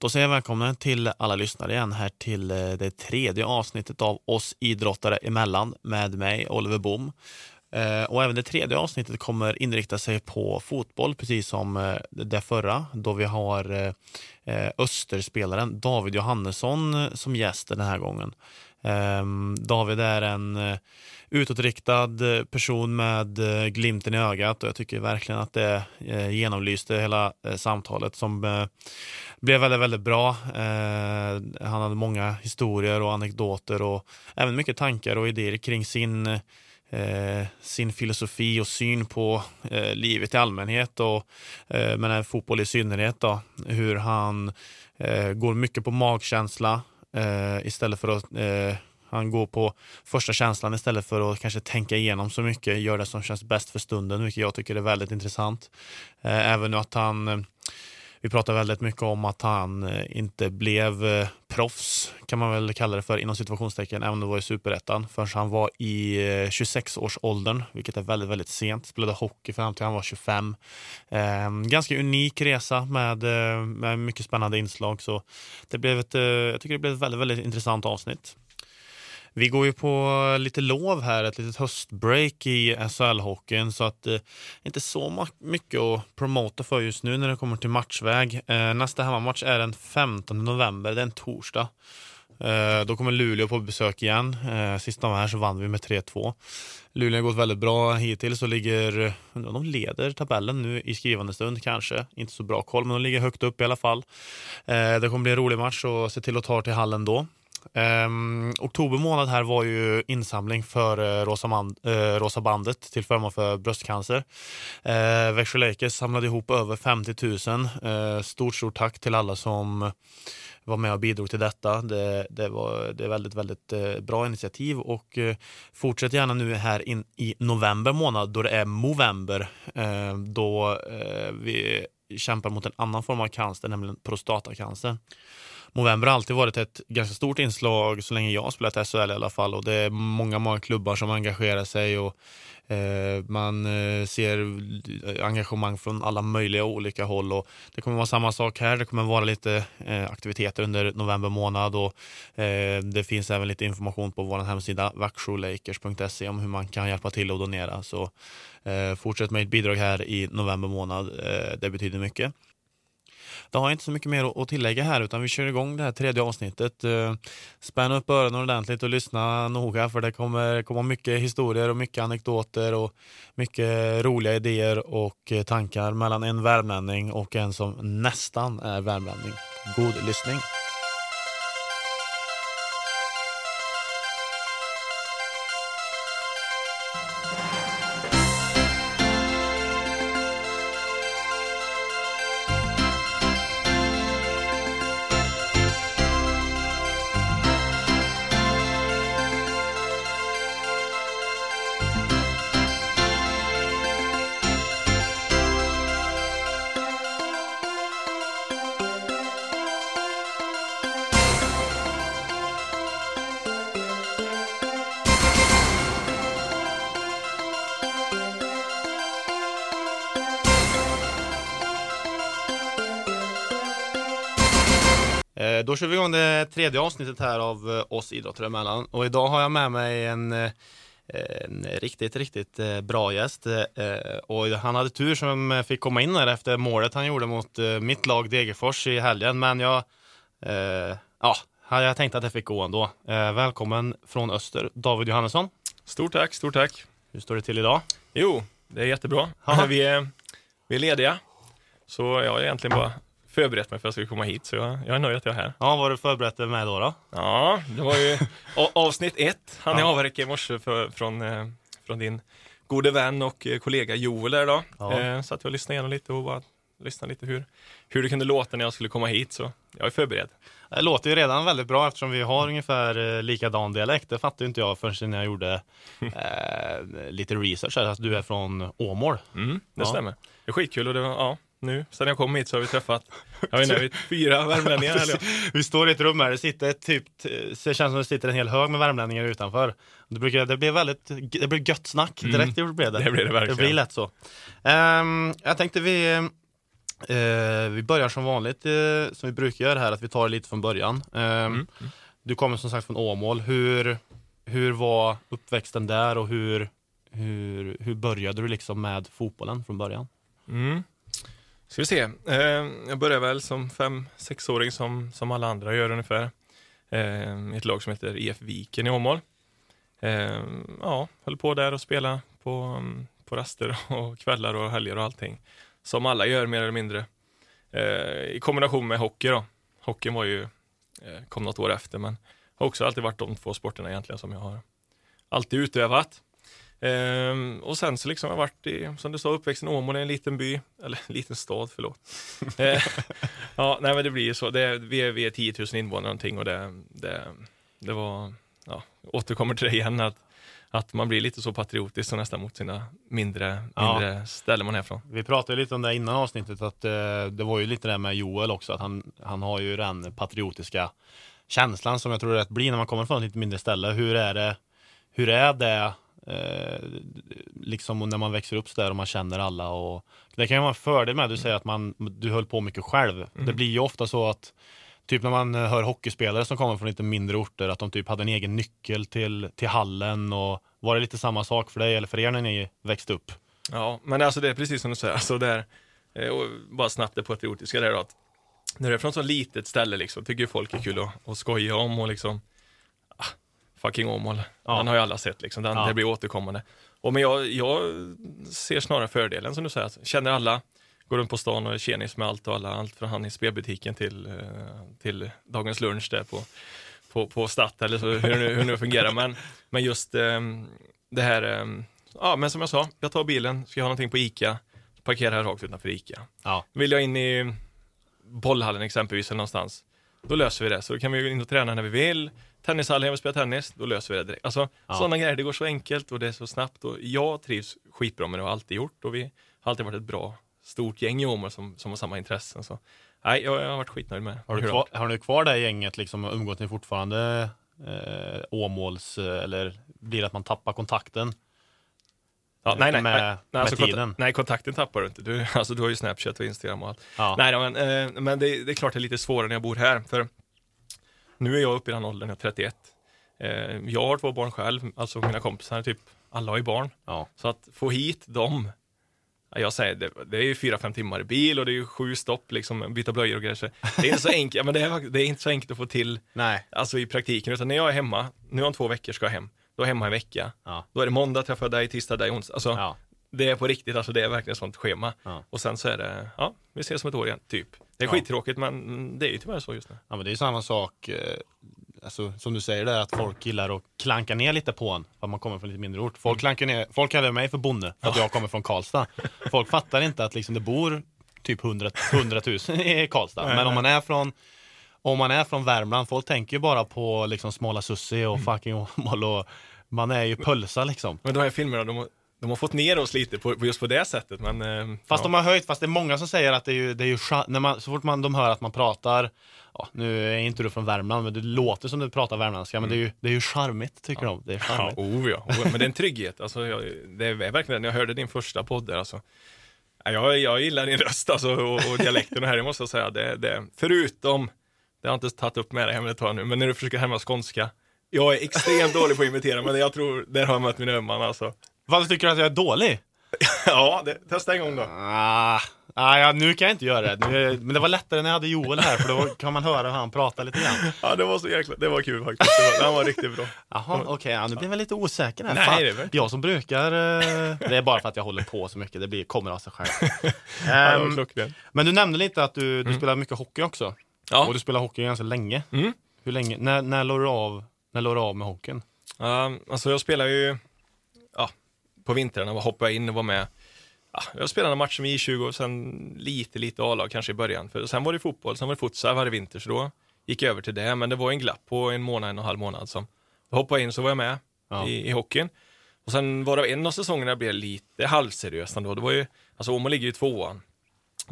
Då säger jag välkomna till alla lyssnare igen här till eh, det tredje avsnittet av oss idrottare emellan med mig Oliver Bom. Eh, och även det tredje avsnittet kommer inrikta sig på fotboll, precis som eh, det förra, då vi har Österspelaren David Johannesson som gäst den här gången. Ehm, David är en utåtriktad eh, person med eh, glimten i ögat och jag tycker verkligen att det eh, genomlyste hela samtalet som blev väldigt, väldigt bra. Han hade många historier och anekdoter och även mycket tankar och idéer kring sin Eh, sin filosofi och syn på eh, livet i allmänhet och eh, men fotboll i synnerhet. Då, hur han går mycket på magkänsla istället för att han går på första känslan istället för att kanske tänka igenom så mycket, gör det som känns bäst för stunden, vilket jag tycker är väldigt intressant. Eh, även att han eh, vi pratar väldigt mycket om att han eh, inte blev proffs, kan man väl kalla det för, inom situationstecken, även om det var i superettan, förrän han var i 26-årsåldern, vilket är väldigt, väldigt sent. Spelade hockey fram till han var 25. Ehm, ganska unik resa med, med mycket spännande inslag, så det blev ett, jag tycker det blev ett väldigt, väldigt intressant avsnitt. Vi går ju på lite lov här, ett litet höstbreak i SHL-hockeyn så att eh, inte så mycket att promota för just nu när det kommer till matchväg. Eh, nästa hemmamatch är den 15 november, det är en torsdag. Eh, då kommer Luleå på besök igen. Eh, sist de var här så vann vi med 3-2. Luleå har gått väldigt bra hittills och ligger, eh, undrar de leder tabellen nu i skrivande stund kanske. Inte så bra koll, men de ligger högt upp i alla fall. Eh, det kommer bli en rolig match och se till att ta till hallen då. Um, oktober månad här var ju insamling för uh, Rosa, Man, uh, eh, Rosa bandet till förmån för bröstcancer. Uh, Växjö Lakers samlade ihop över 50 000. Uh, stort, stort tack till alla som var med och bidrog till detta. Det, det, var, det är väldigt, väldigt bra initiativ och fortsätt gärna nu här in i november månad då det är Movember ehm, då vi kämpar mot en annan form av cancer, nämligen prostatacancer. Movember har alltid varit ett ganska stort inslag så länge jag har spelat SHL i alla fall och det är många, många klubbar som engagerar sig och eh, man eh, ser engagemang från alla möjliga olika håll och det kommer vara samma sak här. Det kommer vara lite eh, aktiviteter under november månad och eh, det finns även lite information på vår hemsida vaxholakers.se om hur man kan hjälpa till och donera. Så eh, fortsätt med ett bidrag här i november månad. Eh, det betyder mycket. Det har jag inte så mycket mer att tillägga här utan vi kör igång det här tredje avsnittet. Eh, spänn upp öronen ordentligt och lyssna noga för det kommer komma mycket historier och mycket anekdoter och mycket roliga idéer och eh, tankar mellan en värmlänning och en som nästan är värmlänning. God lyssning! Då kör vi igång det tredje avsnittet här av eh, oss idrottare emellan och idag har jag med mig en, eh, en riktigt, riktigt eh, bra gäst och han hade tur som fick komma in här efter målet han gjorde mot mitt lag Degerfors i helgen men jag, ja, jag tänkte att det fick gå ändå. Välkommen från Öster, David Johannesson. Stort tack, stort tack. Hur står det till idag? Jo, det är jättebra. Vi är, vi är lediga. Så jag har egentligen bara förberett mig för att jag skulle komma hit, så jag, jag är nöjd att jag är här. Ja, vad har du förberett dig med då? då? Ja, det var ju avsnitt ett, han ja. jag avverkade i morse för, från, eh, från din gode vän och eh, kollega Joel där då. Ja. Eh, så att jag lyssnade igenom lite och bara lyssnade lite hur, hur det kunde låta när jag skulle komma hit, så jag är förberedd. Det låter ju redan väldigt bra eftersom vi har ungefär likadan dialekt. Det fattade inte jag förrän när jag gjorde eh, lite research här, att du är från Åmål. Mm, det ja. stämmer. Det är skitkul och det var, ja, nu, sen jag kom hit så har vi träffat, jag vet inte, fyra värmlänningar. Eller? vi står i ett rum här, det sitter typ, det känns som det sitter en hel hög med värmlänningar utanför. Det, brukar, det blir väldigt, det blir gött snack mm. direkt, mm, det blir det. Det blir det verkligen. Det blir lätt så. Um, jag tänkte vi Eh, vi börjar som vanligt, eh, som vi brukar göra här, att vi tar det lite från början. Eh, Mm. Du kommer som sagt från Åmål. Hur, hur var uppväxten där och hur, hur, hur började du liksom med fotbollen från början? Mm. Ska vi se. Eh, jag började väl som fem, sexåring som, som alla andra gör ungefär. Eh, I ett lag som heter IF Viken i Åmål. Eh, ja, höll på där och spela på, på raster och kvällar och helger och allting. Som alla gör mer eller mindre. I kombination med hockey då. Hockeyn var ju, kom något år efter men har också alltid varit de två sporterna egentligen som jag har alltid utövat. Ehm, och sen så liksom har jag varit i, som du sa, uppväxten i Åmål, en liten by, eller en liten stad, förlåt. Eh, ja, nej men det blir ju så. Det, vi, är, vi är 10 000 invånare någonting och det, det, det var, ja, återkommer till det igen, att, att man blir lite så patriotisk och nästan mot sina mindre, Ja. mindre ställen man är från. Vi pratade lite om det innan avsnittet, att eh, det var ju lite det med Joel också, att han, han har ju den patriotiska känslan som jag tror det blir när man kommer från ett lite mindre ställe. Hur är det, hur är det eh, liksom när man växer upp så där och man känner alla och det kan ju vara en fördel med, du säger att man, du höll på mycket själv. Det blir ju ofta så att Typ när man hör hockeyspelare som kommer från lite mindre orter, att de typ hade en egen nyckel till, till hallen och var det lite samma sak för dig eller för er när ni växte upp? Ja, men alltså det är precis som du säger, alltså där, eh, och bara snabbt det patriotiska där då, att när du är från så litet ställe liksom, tycker folk är kul att, att skoja om och liksom, fucking Åmål, Ja. den har ju alla sett liksom, den, Ja. det blir återkommande. Och men jag, jag ser snarare fördelen som du säger, att känner alla, går runt på stan och är tjenis med allt och alla, allt från han i spelbutiken till, eh, till dagens lunch där på, på, på Statt eller så, hur, det nu- hur nu fungerar. Men, men just ehm, det här, ehm, ja men som jag sa, jag tar bilen, ska jag ha någonting på ICA, parkerar här rakt utanför ICA. Ja. Vill jag in i bollhallen exempelvis eller någonstans, då löser vi det. Så då kan vi in och träna när vi vill. Tennishallen, jag vill spela tennis, då löser vi det direkt. Alltså Ja. sådana grejer, det går så enkelt och det är så snabbt och jag trivs skitbra med det och har alltid gjort och vi har alltid varit ett bra, stort gäng i Åmål som, som har samma intressen. Så nej, jag, jag har varit skitnöjd med Har du, det kvar, har du kvar det gänget liksom umgås ni fortfarande eh, Åmåls eh, eller blir det att man tappar kontakten? Ja, nej, nej, med- nej, med alltså, kont- tiden. nej, kontakten tappar du inte. Du, alltså, du har ju Snapchat och Instagram och allt. Ja. Nej, men, eh, men det, det är klart det är lite svårare när jag bor här. För nu är jag uppe i den åldern, jag är 31. Eh, jag har två barn själv, alltså mina kompisar, typ alla har ju barn. Ja. Så att få hit dem, ja, jag säger det, det är ju fyra, fem timmar i bil och det är ju sju stopp, liksom, byta blöjor och grejer. Det är inte så enkelt, men det är, det är inte så enkelt att få till Nej. alltså i praktiken, utan när jag är hemma, nu om två veckor ska jag hem, då är jag hemma en vecka. Ja. Då är det måndag träffar jag dig, tisdag dig, onsdag. Alltså, Ja. det är på riktigt, alltså det är verkligen ett sånt schema. Och sen så är det, ja, vi ses om ett år igen, typ. Det är Ja. skittråkigt, men det är ju tyvärr så just nu. ja, men det är samma sak eh, alltså, som du säger där att folk gillar att klanka ner lite på en för att man kommer från lite mindre ort. Folk, klankar ner, folk kallar mig för bonde för att jag kommer från Karlstad. Folk fattar inte att liksom, det bor typ 100, 100 000 i Karlstad. Men om man är från om man är från Värmland, folk tänker ju bara på liksom Småla Sussi och fucking Åmål och man är ju pölsa liksom. Men de här filmerna, de de har fått ner oss lite på, på just på det sättet, men... eh, Fast ja. de har höjt, fast det är många som säger att det är ju, det är ju när man, så fort man, de hör att man pratar, ja, nu är inte du från Värmland, men det låter som du pratar värmländska, men det är ju, det är ju charmigt tycker de. Det är Ja, charmigt. oh ja. Oh, men det är en trygghet. Alltså, jag, det är verkligen, jag hörde din första podd där, alltså. Ja, Jag, jag gillar din röst alltså, och, och dialekten här, det måste jag säga. Det, det, förutom, det har jag inte tagit upp med dig hem ett tag nu, men när du försöker härma skånska. Jag är extremt dålig på att imitera, men jag tror, där har jag mött min ömman alltså. Vad tycker du att jag är dålig? Ja, det, testa en gång då. Ah, ah, ja, nu kan jag inte göra det. Nu, men det var lättare när jag hade Joel här, för då kan man höra hur han pratar lite grann. Ja, det var så jäkla, det var kul faktiskt. Det var, den var riktigt bra. Jaha, okej, ja, nu blir jag lite osäker här. Nej, Fan, det är jag som brukar, eh, det är bara för att jag håller på så mycket, det blir, kommer av sig själv. Ja, det var Ehm, men du nämnde lite att du, du spelar mycket hockey också. Ja. Och du spelar hockey ganska länge. Mm. Hur länge? När, när la du av, när la du av med hockeyn? Um, alltså jag spelar ju ja, på vintrarna, var hoppade in och var med. Ja, jag spelade matcher med I20 och sen lite, lite A-lag kanske i början. För sen var det fotboll, sen var det futsal varje vinter, så då gick jag över till det. Men det var en glapp på en månad, en och en halv månad. Som hoppade in så var jag med Ja. i, i hockeyn. Och sen var det en av säsongerna blev lite halvseriöst ändå. Det var ju, alltså Åmål ligger ju tvåan.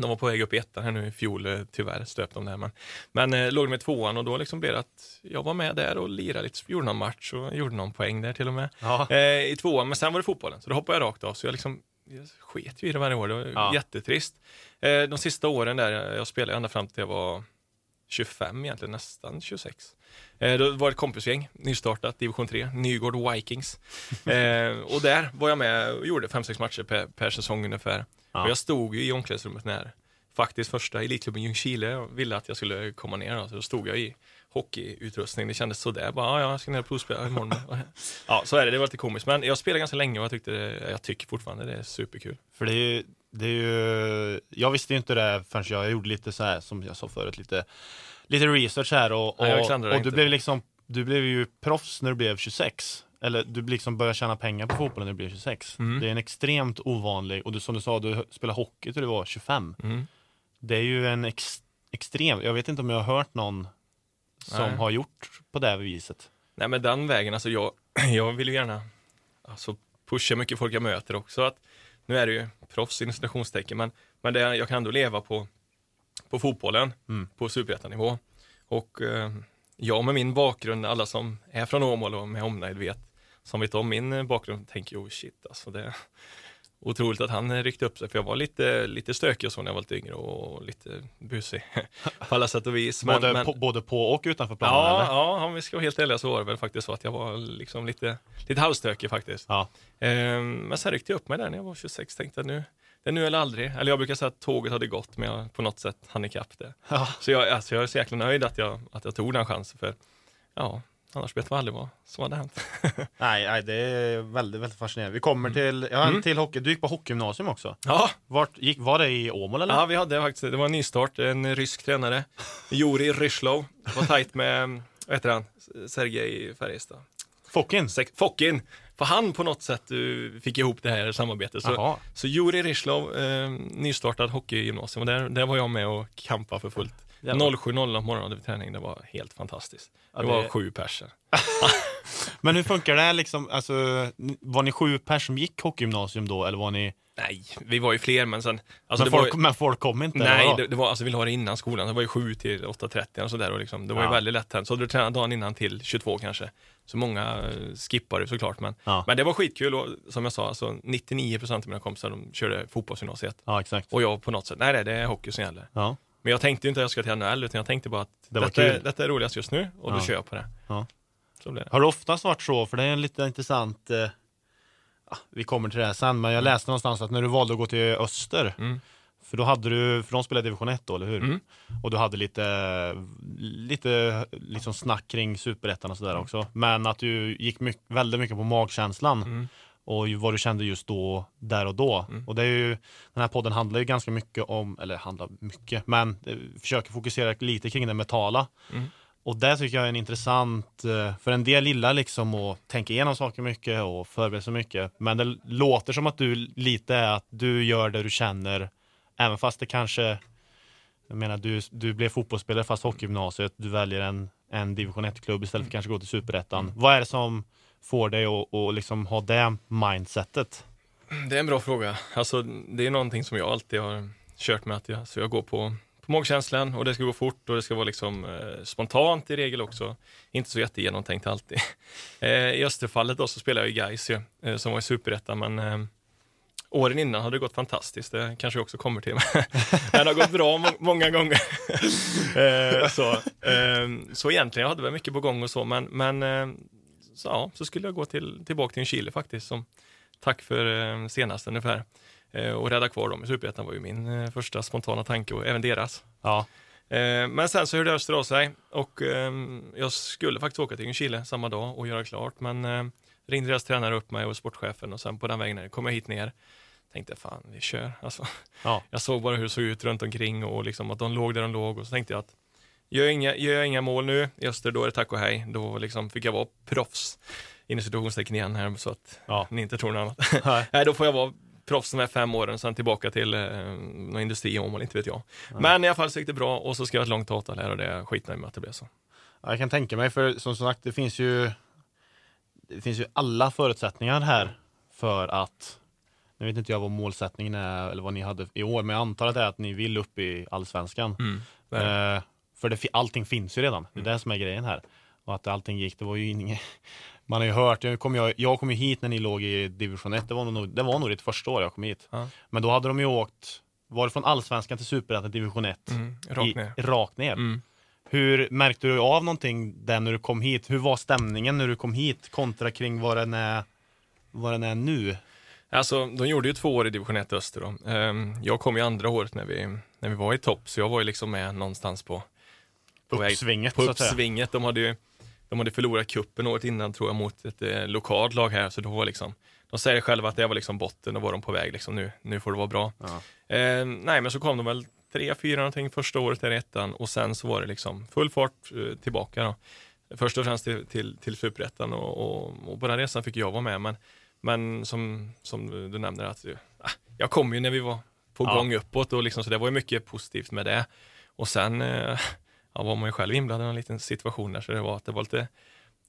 De var på väg upp i ettan här nu i fjol, eh, tyvärr stöp de där. Men, men eh, låg med tvåan och då liksom blev det att jag var med där och lirade lite, gjorde någon match och gjorde någon poäng där till och med. Ja. Eh, I tvåan, men sen var det fotbollen, så då hoppade jag rakt av. Så jag liksom jag sket ju i det varje år, det var Ja. jättetrist. Eh, de sista åren där, jag, jag spelade ända fram till jag var 25 egentligen, nästan 26. Eh, då var det ett kompisgäng, nystartat, division 3, Nygård Vikings. Eh, och där var jag med och gjorde 5-6 matcher per, per säsong ungefär. Ja. Och jag stod ju i omklädningsrummet när faktiskt första elitklubben Ljungskile ville att jag skulle komma ner. Då, så då stod jag i hockeyutrustning. Det kändes sådär. Bara, ja, jag ska ner och provspela imorgon. ja, så är det. Det var lite komiskt. Men jag spelade ganska länge och jag, tyckte det, jag tycker fortfarande det är superkul. För det är ju, det är ju, jag visste ju inte det förrän jag gjorde lite så här, som jag sa förut, lite, lite research här och, Nej, och, klandrar och du blev liksom, du blev ju proffs när du blev 26. Eller du liksom började tjäna pengar på fotbollen när du blev 26. Mm. Det är en extremt ovanlig, och du, som du sa, du spelade hockey till du var 25. Mm. Det är ju en ex, extrem, jag vet inte om jag har hört någon som Nej. har gjort på det här viset. Nej men den vägen, alltså jag, jag vill ju gärna alltså, pusha mycket folk jag möter också. Att, nu är det ju proffs citationstecken, men, men det, jag kan ändå leva på, på fotbollen Mm. på superettanivå. Och eh, jag med min bakgrund, alla som är från Åmål och med omnejd vet, som vet om min eh, bakgrund, tänker oh shit alltså det är otroligt att han ryckte upp sig, för jag var lite, lite stökig och så när jag var lite yngre och lite busig på alla sätt och vis. Men, både, men, På, både på och utanför planen Ja, eller? ja, om vi ska vara helt ärliga så var det väl faktiskt så att jag var liksom lite, lite halvstökig faktiskt. Ja. Ehm, men sen ryckte jag upp mig där när jag var 26, tänkte att nu, det är nu eller aldrig. Eller jag brukar säga att tåget hade gått, men jag på något sätt hann ikapp det. Ja. Så jag, alltså jag är så jäkla nöjd att jag, att jag tog den chansen, för ja, annars vet man aldrig vad som hade hänt. Nej, nej, det är väldigt, väldigt fascinerande. Vi kommer till, ja, Mm. till hockey. Du gick på hockeygymnasium också. Ja, Vart gick, var det i Åmål eller? ja vi hade faktiskt, det var en nystart, en rysk tränare, Juri Ryslov, var tajt med, vad heter han, Sergej Färjestad. Fokin? Fockin. För han på något sätt uh, fick ihop det här samarbetet. Så, Jaha. så Juri Ryslov, eh, nystartad hockeygymnasium, och där, där var jag med och kampade för fullt. Jävlar. 07.00 på morgonen hade vi träning, det var helt fantastiskt. Ja, det det- var sju personer. Men hur funkar det liksom? Alltså, var ni sju personer som gick hockeygymnasium då eller var ni? Nej, vi var ju fler, men sen... Alltså men, var folk, ju, men folk kom inte? nej, det, det var, alltså vi la det innan skolan, det var ju 7 till 8.30 och sådär. Och liksom, det var ju Ja. väldigt lätt hänt. Så hade du tränat dagen innan till 22 kanske. Så många eh, skippade såklart. Men, Ja. men det var skitkul och som jag sa, alltså 99% av mina kompisar de körde fotbollsgymnasiet. Ja, exakt. Och jag på något sätt, nej, nej det är hockey som gäller. Ja. Men jag tänkte inte att jag ska till NHL, utan jag tänkte bara att Det detta, är, detta är roligast just nu och då Ja. kör jag på det. Ja. Det. Har det oftast varit så? För det är en lite intressant, eh, vi kommer till det här sen, men jag läste någonstans att när du valde att gå till Öster, Mm. för då hade du, för de spelade division 1 då, eller hur? Mm. Och du hade lite, lite liksom snack kring superettan och sådär också. Men att du gick mycket, väldigt mycket på magkänslan Mm. Och vad du kände just då, där och då. Mm. Och det är ju, den här podden handlar ju ganska mycket om, eller handlar mycket, men eh, försöker fokusera lite kring det mentala. Mm. Och det tycker jag är en intressant, eh, för en del gillar liksom att tänka igenom saker mycket och förbereda sig mycket. Men det låter som att du lite är att du gör det du känner, även fast det kanske, jag menar du, du blev fotbollsspelare fast hockeygymnasiet, du väljer en, en division 1-klubb istället för kanske gå till superettan. Vad är det som får dig att, att liksom ha det mindsetet? Det är en bra fråga. Alltså, det är någonting som jag alltid har kört med. Att jag, så jag går på, på magkänslan och det ska gå fort och det ska vara liksom, eh, spontant i regel också. Inte så jättegenomtänkt alltid. Eh, I Österfallet då så spelade jag i Gais ju, eh, som var i superettan, men eh, åren innan hade det gått fantastiskt. Det kanske jag också kommer till. men det har gått bra må- många gånger. eh, så, eh, så egentligen, jag hade väl mycket på gång och så, men, men eh, så, ja, så skulle jag gå till, tillbaka till Chile faktiskt. Som, tack för eh, senast ungefär. Eh, och rädda kvar dem i Superettan var ju min eh, första spontana tanke och även deras. Ja, Eh, men sen så hörde Öster av sig och eh, jag skulle faktiskt åka till Ljungskile samma dag och göra klart. Men eh, ringde deras tränare upp mig och sportchefen och sen på den vägen kom jag hit ner. Tänkte fan, vi kör. Alltså, ja, jag såg bara hur det såg ut runt omkring och liksom att de låg där de låg och så tänkte jag att gör jag inga, gör jag inga mål nu i Öster då är det tack och hej. Då liksom fick jag vara proffs. Inom situationstecken igen här så att ja. ni inte tror något annat. Nej. Nej, då får jag vara proffs de här fem åren, sen tillbaka till eh, någon industri Åmål, inte vet jag. Men i alla fall så gick det bra och så ska jag ett långt avtal här och det är skitnöjd med att det blev så. Ja, Jag kan tänka mig, för som sagt, det finns ju det finns ju alla förutsättningar här för att nu vet inte jag vad målsättningen är eller vad ni hade i år, men jag antar att det är att ni vill upp i allsvenskan. Mm. Eh, för det, allting finns ju redan, det är det som är grejen här. Och att allting gick, det var ju inget Man har ju hört, jag kom, jag, jag kom ju hit när ni låg i division 1, det var nog, det var nog ditt första år jag kom hit. Ja. Men då hade de ju åkt, var det från allsvenskan till superettan division 1? Mm, rakt ner. I, rakt ner. Mm. Hur märkte du av någonting där när du kom hit? Hur var stämningen när du kom hit kontra kring vad den är, vad den är nu? Alltså, de gjorde ju två år i division 1 Öster då. Ehm, Jag kom ju andra året när vi, när vi var i topp, så jag var ju liksom med någonstans på, Uppsvinget på uppsvinget. De hade ju de hade förlorat kuppen året innan tror jag mot ett eh, lokalt lag här, så då var liksom de säger själva att det var liksom botten och var de på väg liksom nu, nu får det vara bra. Ja. Eh, nej, men så kom de väl tre, fyra någonting första året där i ettan och sen så var det liksom full fart eh, tillbaka då. Först och främst till, till, till superettan och, och, och på den resan fick jag vara med, men, men som, som du nämner att eh, jag kom ju när vi var på Ja. gång uppåt och liksom, så det var ju mycket positivt med det. Och sen eh, ja, var man ju själv inblandad i en liten situation där, så det var att det var lite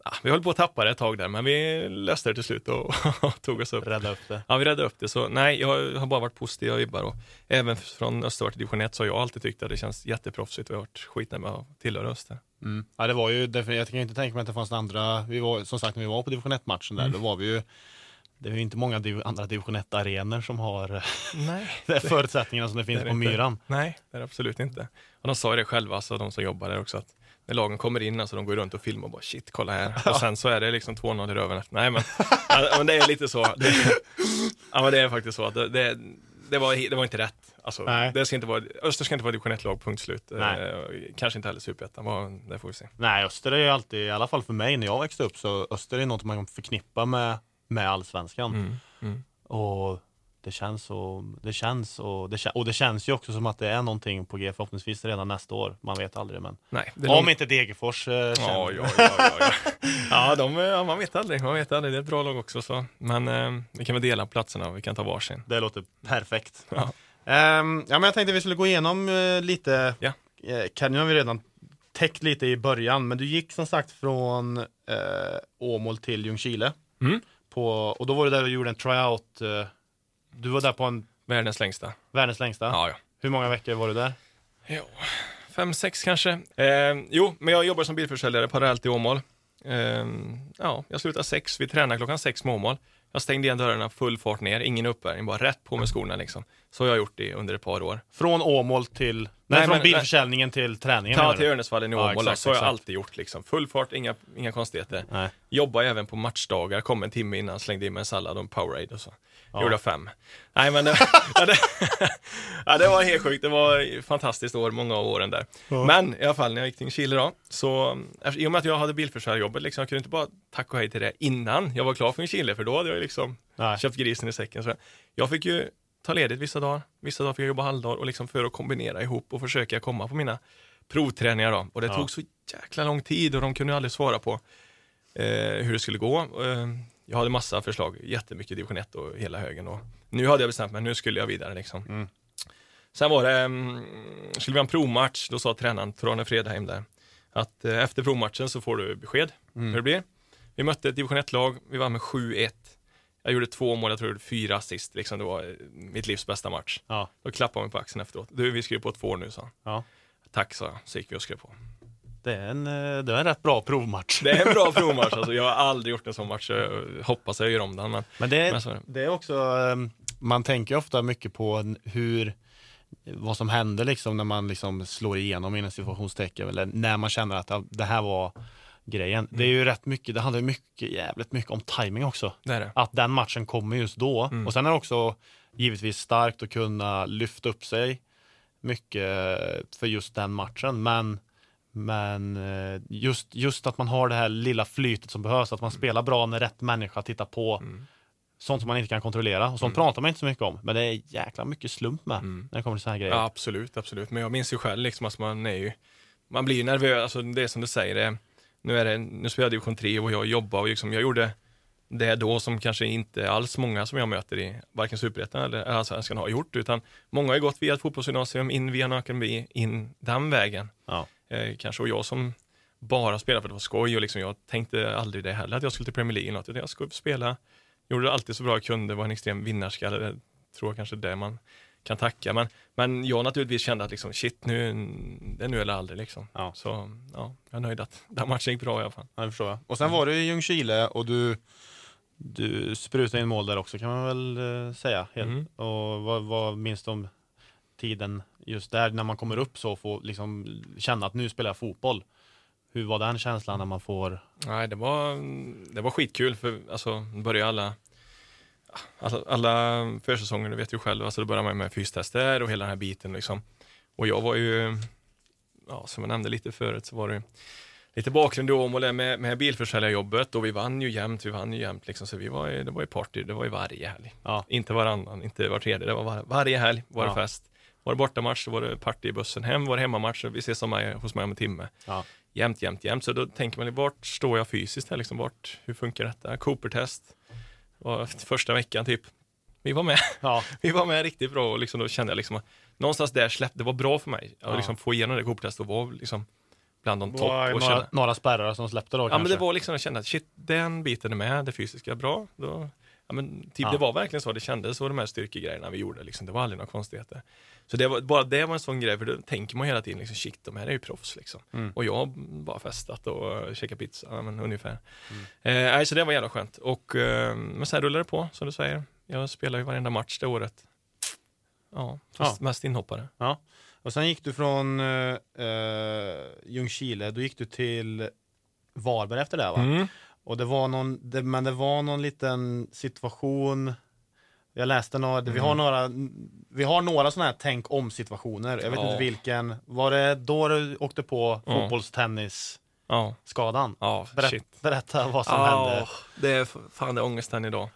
Ja, vi höll på att tappa det ett tag där, men vi löste det till slut och, tog oss upp. Rädda upp det. Ja, vi räddade upp det. Så nej, jag har bara varit positiva vibbar och även från Östervart till division 1 så har jag alltid tyckt att det känns jätteproffsigt och jag har varit skitnöjd med att tillhöra Öster. Mm. Ja, det var ju, jag kan inte tänka mig att det fanns andra, vi var, som sagt när vi var på division 1-matchen där, Mm. då var vi ju, det är ju inte många div, andra division 1-arenor som har eh, Nej. de förutsättningarna som det finns Det på inte. Myran. Nej, det är det absolut inte. Och de sa ju det själva, alltså de som jobbar där också, att när lagen kommer in, alltså de går runt och filmar och bara shit, kolla här. Och sen så är det liksom 2-0 i röven efter. Nej men, ja, men det är lite så. Det, ja men det är faktiskt så att det, det, det, var, det var inte rätt. Alltså, Nej. det ska inte vara, Öster ska inte vara division 1-lag, punkt slut. Nej. Eh, kanske inte heller superettan, det får vi se. Nej, Öster är ju alltid, i alla fall för mig när jag växte upp, så Öster är något man förknippar med, med allsvenskan. Mm, mm. Och det känns och det känns och det, och det känns ju också som att det är någonting på G förhoppningsvis redan nästa år. Man vet aldrig men. Nej, Om nog- inte Degerfors eh, Ja, ja, ja, ja, ja. ja de, ja, man vet aldrig, man vet aldrig. Det är ett bra lag också. Så. Men eh, vi kan väl dela platserna, vi kan ta varsin. Det låter perfekt. Ja. Ehm, ja, men jag tänkte vi skulle gå igenom eh, lite. Ja. Eh, kan, nu har vi redan täckt lite i början, men du gick som sagt från eh, Åmål till Ljungskile. Mm. På, och då var du där och gjorde en tryout. Eh, du var där på en Världens längsta. världens längsta. Ja, ja. Hur många veckor var du där? Jo, fem, sex kanske. Eh, jo, men jag jobbar som bilförsäljare parallellt i Åmål. Eh, ja, jag slutar sex, vi tränar klockan sex med Åmål. Jag stängde igen dörrarna, full fart ner, ingen uppvärmning, bara rätt på med skorna liksom. Så har jag gjort det under ett par år. Från Åmål till... Nej, Nej, från men- bilförsäljningen till träningen Ta menar till? Örnäsvallen i Ja, Åmål, exakt, så har jag alltid gjort liksom. Full fart, inga, inga konstigheter. Nej. Jobba även på matchdagar, kom en timme innan, slängde in mig en sallad och en Powerade och så. Ja. Gjorde jag fem. Nej men det, ja, det, ja, det var helt sjukt, det var fantastiskt år, många av åren där. Ja. Men i alla fall när jag gick till Chile då, så efter- i och med att jag hade bilförsäljarjobbet, liksom, jag kunde inte bara tacka och hej till det innan jag var klar för Chile, för då hade jag liksom Nej. köpt grisen i säcken. Så jag fick ju ta ledigt vissa dagar, vissa dagar fick jag jobba halvdag och liksom för att kombinera ihop och försöka komma på mina provträningar då. Och det tog så jäkla lång tid och de kunde aldrig svara på eh, hur det skulle gå. Eh, jag hade massa förslag, jättemycket division 1 och hela högen. Och nu hade jag bestämt mig, nu skulle jag vidare liksom. Mm. Sen var det, um, skulle vi ha en provmatch, då sa tränaren Trane Fredheim där, att eh, efter provmatchen så får du besked Mm. hur det blir. Vi mötte ett division 1-lag, vi vann med 7-1. Jag gjorde två mål, jag tror jag gjorde fyra assist, liksom. det var eh, mitt livs bästa match. Ja. Då klappade han mig på axeln efteråt. Du, vi skrev på två år nu, sa han. Ja. Tack, sa jag. Så gick vi och skrev på. Det är en, eh, det är en rätt bra provmatch. Det är en bra provmatch, alltså. jag har aldrig gjort en sån match. Jag hoppas jag gör om den, men, Men det, men är det. det är också, ehm, man tänker ofta mycket på en- hur, vad som händer liksom när man liksom slår igenom inom situationstecken eller när man känner att det här var grejen. Det är ju rätt mycket, det handlar mycket, jävligt mycket om timing också. Det det. Att den matchen kommer just då. Mm. Och sen är det också givetvis starkt att kunna lyfta upp sig mycket för just den matchen. Men, men eh, just, just att man har det här lilla flytet som behövs, att man spelar bra när rätt människa tittar på. Mm. Sånt som man inte kan kontrollera. Och sånt Mm. pratar man inte så mycket om. Men det är jäkla mycket slump med Mm. när det kommer till såna här grejer. Ja, absolut, absolut. Men jag minns ju själv liksom att man är ju, man blir ju nervös, alltså det är som du säger, det, nu är det, nu spelar jag division 3 och jag jobbar och liksom, jag gjorde det då som kanske inte alls många som jag möter i varken superettan eller allsvenskan har gjort, utan många har gått via ett fotbollsgymnasium, in via en akademi, in den vägen. Ja. Eh, kanske och jag som bara spelade för att det var skoj och liksom, jag tänkte aldrig det heller att jag skulle till Premier League något, utan jag skulle spela, gjorde det alltid så bra jag kunde, var en extrem vinnarskalle, det tror jag kanske det man kan tacka. Men, men jag naturligtvis kände att liksom, shit, nu, det är nu eller aldrig liksom. Ja. Så ja, jag är nöjd att den matchen gick bra i alla fall. Ja, det förstår jag. Och sen var du i Ljungskile och du, du sprutade in mål där också kan man väl eh, säga. Helt. Mm. Och vad, vad minns du om tiden just där när man kommer upp så och får liksom känna att nu spelar jag fotboll? Hur var den känslan när man får... Nej, det var, det var skitkul för alltså, började alla alla, alla försäsonger, du vet ju själv, alltså det började man med fystester och hela den här biten liksom. Och jag var ju, ja, som jag nämnde lite förut så var det lite bakgrund i Åmål med, med bilförsäljarjobbet och vi vann ju jämt, vi vann ju jämt liksom, så vi var ju, det var ju party, det var ju varje helg. Ja. Inte varannan, inte var tredje, det var var, varje helg var det Ja. fest. Var det bortamatch så var det party i bussen hem, var det hemmamatch så vi ses som mig, hos mig om en timme. Ja. Jämt, jämt, jämt. Så då tänker man, vart står jag fysiskt här liksom? Vart, hur funkar detta? Cooper-test. var första veckan typ. Vi var med. Ja. Vi var med riktigt bra och liksom, då kände jag liksom att någonstans där släppte, det var bra för mig. Att Ja. liksom få igenom det Cooper-testet och vara liksom bland de topp. några, känna, några spärrar som släppte då ja kanske? men det var liksom, jag kände att shit, den biten är med, det fysiska, bra. Då, ja, men typ, Ja. Det var verkligen så det kändes, så de här styrkegrejerna vi gjorde, liksom, det var aldrig några konstigheter. Så det var, bara det var en sån grej, för då tänker man hela tiden, liksom, shit, de här är ju proffs liksom. Mm. Och jag har bara festat och käkat pizza, ja, men ungefär. Mm. Eh, så det var jävla skönt. Och, eh, men sen rullade det på, som du säger. Jag spelar ju varenda match det året. Ja, fast Ja. mest inhoppare. Och sen gick du från uh, Ljungskile, då gick du till Varberg efter det va? Mm. Och det var någon, det, men det var någon liten situation Jag läste några, vi har Mm. några Vi har några sådana här tänk om situationer Jag vet Ja. inte vilken Var det då du åkte på Ja. fotbollstennisskadan? Ja, ja, shit. Berätta vad som Ja, hände Det är fan det är ångesten idag.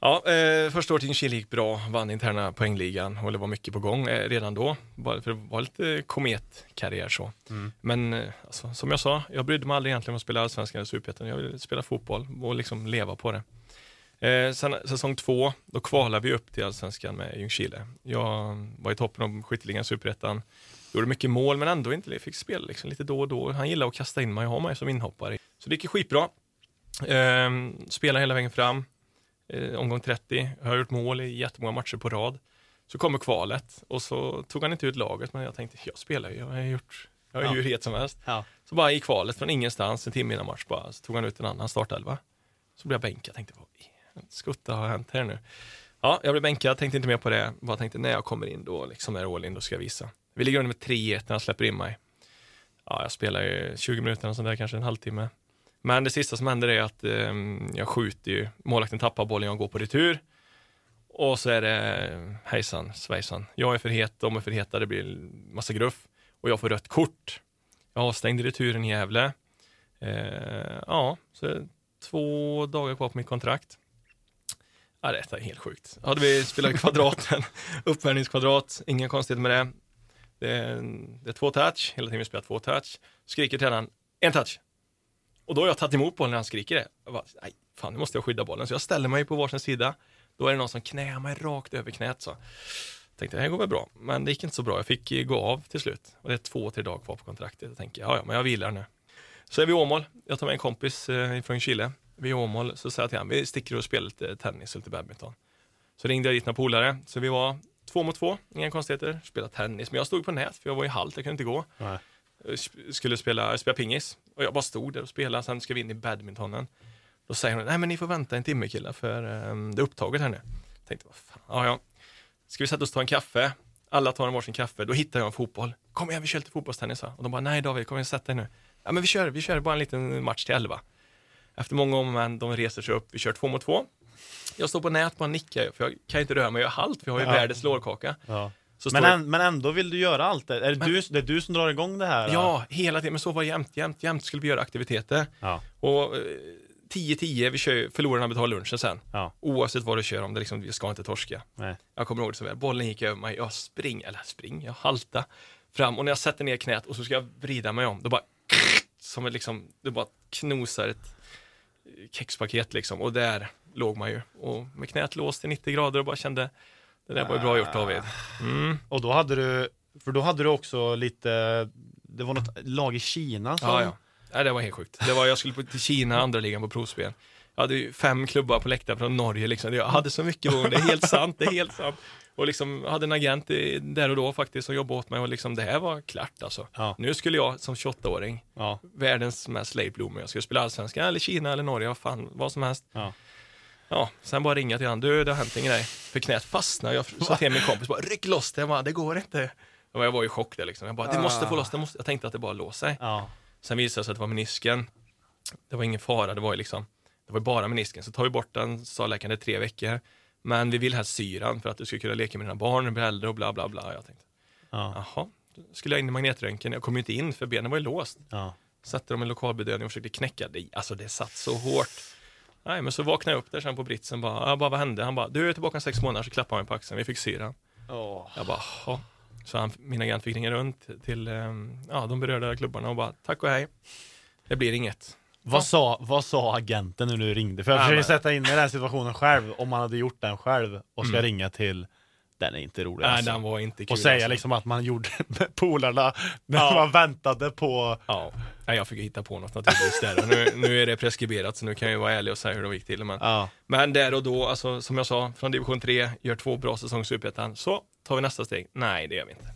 Ja, eh, första året i Chile gick bra, vann interna poängligan och det var mycket på gång eh, redan då. Bara för det var lite kometkarriär så. Mm. Men eh, alltså, som jag sa, jag brydde mig aldrig egentligen om att spela allsvenskan eller superettan. Jag ville spela fotboll och liksom leva på det. Eh, sen säsong två, då kvalade vi upp till allsvenskan med Ljungskile. Jag var i toppen av skytteligan, superettan. Gjorde mycket mål men ändå inte fick spela liksom, lite då och då. Han gillade att kasta in mig och ha mig som inhoppare. Så det gick skitbra. Eh, spelade hela vägen fram. Eh, omgång 30. Jag har gjort mål i jättemånga matcher på rad. Så kommer kvalet och så tog han inte ut laget men jag tänkte jag spelar ju, jag har gjort jag är Ja. hur het som helst. Ja. Så bara i kvalet från ingenstans, en timme innan match bara, så tog han ut en annan startelva. Så blev jag bänkad, tänkte vad i skutta har hänt här nu? Ja, jag blev bänkad, tänkte inte mer på det, bara tänkte när jag kommer in då, liksom är all in, då ska jag visa. Vi ligger under med 3-1 när han släpper in mig. Ja, jag spelar ju 20 minuter sånt där, kanske en halvtimme. Men det sista som händer är att ehm, jag skjuter ju, målvakten tappar bollen, jag går på retur. Och så är det hejsan svejsan. Jag är för het, de är för heta, det blir massa gruff. Och jag får rött kort. Jag har avstängd i returen i Gävle. Eh, ja, så är det två dagar kvar på mitt kontrakt. Ja, detta är helt sjukt. Hade vi spelat kvadraten, uppvärmningskvadrat, inga konstigheter med det. Det är, det är två touch, hela tiden vi spelar två touch. Skriker tränaren, en touch. Och då har jag tagit emot bollen när han skriker det. Jag bara, nej, fan nu måste jag skydda bollen. Så jag ställer mig på varsin sida. Då är det någon som knäar mig rakt över knät så. Tänkte det här går väl bra, men det gick inte så bra. Jag fick eh, gå av till slut. Och det är två, tre dagar kvar på kontraktet. Jag tänker, ja, ja, men jag vilar nu. Så är vi i Åmål. Jag tar med en kompis eh, från Chile. Vi är i Åmål, så säger jag till honom, vi sticker och spelar lite tennis och lite badminton. Så ringde jag dit några polare, så vi var två mot två, inga konstigheter, spelade tennis. Men jag stod på nät, för jag var i halt, jag kunde inte gå. Nej. Jag skulle spela, spela pingis. Och jag bara stod där och spelade, sen ska vi in i badmintonen. Då säger hon, nej men ni får vänta en timme killar, för um, det är upptaget här nu. Tänkte, vad fan, ja ja. Ska vi sätta oss och ta en kaffe? Alla tar en varsin kaffe, då hittar jag en fotboll. Kom igen, vi kör lite fotbollstennis. va? Och de bara, nej David, kom igen, sätt dig nu. Ja men vi kör, vi kör bara en liten match till elva. Efter många om men de reser sig upp, vi kör två mot två. Jag står på nät, bara nickar, för jag kan inte röra mig, jag har halt, för jag har ju Ja. världens lårkaka. Ja. Men, än, men ändå vill du göra allt det. Är det, Men- du, det är du som drar igång det här? Ja, hela tiden, men så var det jämt, jämt, jämt skulle vi göra aktiviteter. Ja. Och eh, 10-10, vi kör, förlorarna betalar lunchen sen. Ja. Oavsett vad du kör om, det liksom, vi ska inte torska. Nej. Jag kommer ihåg det så väl. Bollen gick över mig, jag spring, eller spring, jag halta fram och när jag sätter ner knät och så ska jag vrida mig om, då bara som ett liksom, det bara knosar ett kexpaket liksom och där låg man ju och med knät låst till 90 grader och bara kände det där var ju bra gjort David. Mm. Och då hade du, för då hade du också lite, det var något lag i Kina som... Ja, ja. Nej, det var helt sjukt. Det var, jag skulle på- till Kina, andra ligan på provspel. jag hade ju fem klubbar på läktaren från Norge liksom. Jag hade så mycket gånger, det är helt sant, det är helt sant. Och liksom hade en agent där och då faktiskt som jobbade åt mig och liksom det här var klart alltså. Ja. Nu skulle jag som 28-åring, Ja. världens mest late bloomer, jag skulle spela allsvenskan eller Kina eller Norge, vad fan, vad som helst. Ja. Ja, sen bara ringa till han, du det har hänt en grej. För knät fastnade, jag sa till min kompis bara, ryck loss det, jag bara, det går inte. Och jag var i chock där liksom, jag bara, det måste få loss, det måste. Jag tänkte att det bara lås sig. Ja. Sen visade det sig att det var menisken. Det var ingen fara, det var ju liksom, det var bara menisken. Så tar vi bort den, sa läkaren, det är tre veckor. Men vi vill helst syran för att du ska kunna leka med dina barn, bli äldre och bla bla bla. Jag tänkte, Ja. jaha, skulle jag in i magnetröntgen. Jag kom ju inte in för benen var ju låst. Ja. Satte dem i lokalbedövning och försökte knäcka det. Alltså det satt så hårt. Nej, men så vaknade jag upp där sen på britsen bara, jag bara, vad hände? Han bara, du är tillbaka om sex månader, så klappade han mig på axeln. Vi fick syran. Åh. Jag bara, jaha. Så han, min agent fick ringa runt till ehm, ja, de berörda klubbarna och bara, tack och hej. Det blir inget. Vad, sa, vad sa agenten när du ringde? För jag Ja, försöker sätta in i den situationen själv, om man hade gjort den själv och ska Mm. ringa till Den är inte rolig Nej, alltså. den var inte kul. Och säga alltså. liksom att man gjorde med polarna när Ja. man väntade på... Ja, Nej, jag fick hitta på något naturligtvis där. Nu, nu är det preskriberat, så nu kan jag ju vara ärlig och säga hur det gick till. Men, Ja. men där och då, alltså, som jag sa, från division 3, gör två bra säsonger i Superettan, så tar vi nästa steg. Nej, det gör vi inte.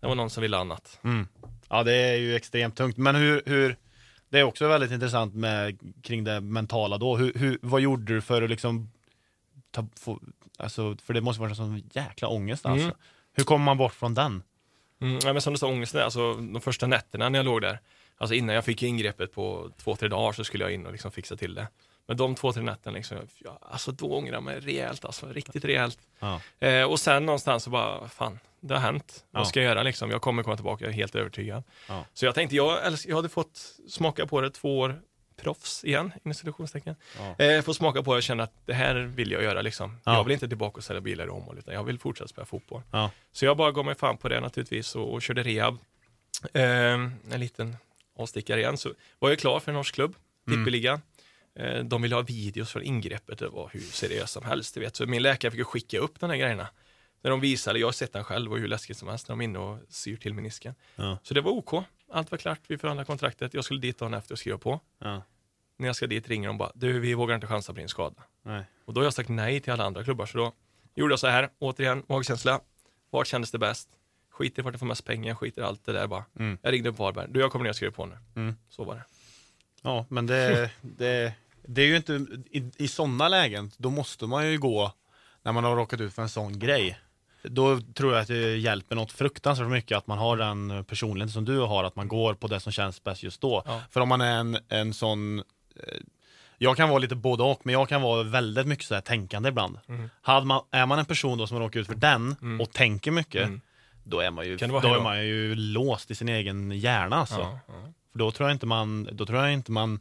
Det var någon som ville annat. Mm. Ja, det är ju extremt tungt. Men hur, hur det är också väldigt intressant med kring det mentala då. Hur, hur, vad gjorde du för att liksom ta, få, alltså, för det måste vara en sån jäkla ångest alltså. Mm. Hur kommer man bort från den? Mm, ja, men som du sa, ångesten, alltså de första nätterna när jag låg där, alltså innan jag fick ingreppet på två, tre dagar så skulle jag in och liksom fixa till det. Men de två, tre nätterna, liksom, ja, alltså då ångrar jag mig rejält, alltså riktigt rejält. Ja. Eh, och sen någonstans så bara, fan, det har hänt. Ja. Vad ska jag göra liksom? Jag kommer komma tillbaka, jag är helt övertygad. Ja. Så jag tänkte, jag, jag hade fått smaka på det två år proffs igen, inom situationstecken. Ja. Eh, få smaka på det och känna att det här vill jag göra liksom. Ja. Jag vill inte tillbaka och sälja bilar i Åmål, utan jag vill fortsätta spela fotboll. Ja. Så jag bara gav mig fan på det naturligtvis och, och körde rehab. Eh, en liten avstickare igen, så var jag klar för en norsk klubb, Mm. Tippeligan. Eh, de ville ha videos från ingreppet, det var hur seriöst som helst, du vet. Så min läkare fick skicka upp de här grejerna. När de visade, jag har sett den själv och hur läskigt som helst, när de är inne och syr till menisken. Ja. Så det var OK, allt var klart, vi förhandlade kontraktet, jag skulle dit dagen efter och skriva på. Ja. När jag ska dit ringer de bara, du vi vågar inte chansa på din skada. Nej. Och då har jag sagt nej till alla andra klubbar, så då gjorde jag så här, återigen, magkänsla. Vart kändes det bäst? Skiter i vart jag får mest pengar, skiter i allt det där bara. Mm. Jag ringde upp Varberg, du jag kommer ner och skriver på nu. Mm. Så var det. Ja, men det, det, det är ju inte, i, i sådana lägen, då måste man ju gå när man har råkat ut för en sån grej. Då tror jag att det hjälper något fruktansvärt mycket att man har den personligheten som du har, att man går på det som känns bäst just då. Ja. För om man är en, en sån, jag kan vara lite både och, men jag kan vara väldigt mycket så här tänkande ibland. Mm. Hade man, är man en person då som råkar ut för den Mm. och tänker mycket, Mm. då är man ju, då är man ju låst i sin egen hjärna alltså. Ja, ja. För då tror jag inte man, då tror jag inte man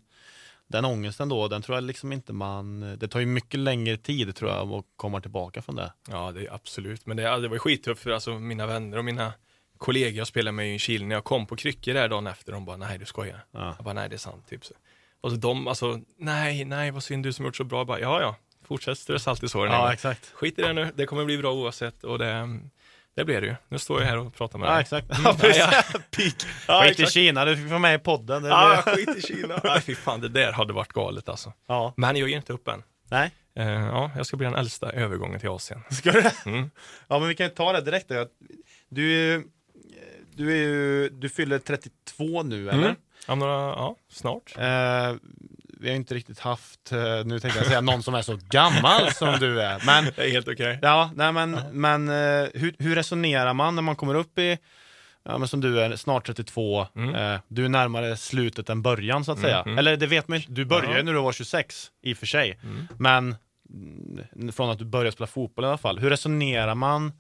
den ångesten då, den tror jag liksom inte man, det tar ju mycket längre tid tror jag att komma tillbaka från det. ja, det är absolut. Men det, det var ju skittufft för alltså, mina vänner och mina kollegor jag spelade med i Chile, när jag kom på kryckor där dagen efter, de bara, nej du skojar. Ja. Jag bara, nej det är sant. Typ så. Och så de, alltså, nej, nej, vad synd du som gjort så bra. Bara, ja, ja, fortsätt strö salt i såren. Ja, exakt. Skit i det nu, det kommer bli bra oavsett. Och det, det blir det ju. Nu står jag här och pratar med Ja, dig. exakt. Mm, Ja, ja. Ja, Skit i exakt. Kina, du fick vara med i podden. Ja, skit i Kina. Nej, fy fan, det där hade varit galet alltså. ja. Men jag ger inte upp än. Nej, Eh, ja, jag ska bli den äldsta övergången till Asien. ska du Mm. Ja, men vi kan ju ta det direkt då. Du du är ju, du fyller 32 nu eller? Mm. Om några, ja, snart. Eh, vi har inte riktigt haft, eh, nu tänkte jag säga någon som är så gammal som du är, men Det är helt okej. Ja, nej men, men eh, hur, hur resonerar man när man kommer upp i, ja men som du är, snart 32, Mm. eh, du är närmare slutet än början så att Mm, säga. mm. Eller det vet man du började Ja. när du var 26 i och för sig. Mm. Men mm, från att du började spela fotboll i alla fall, hur resonerar man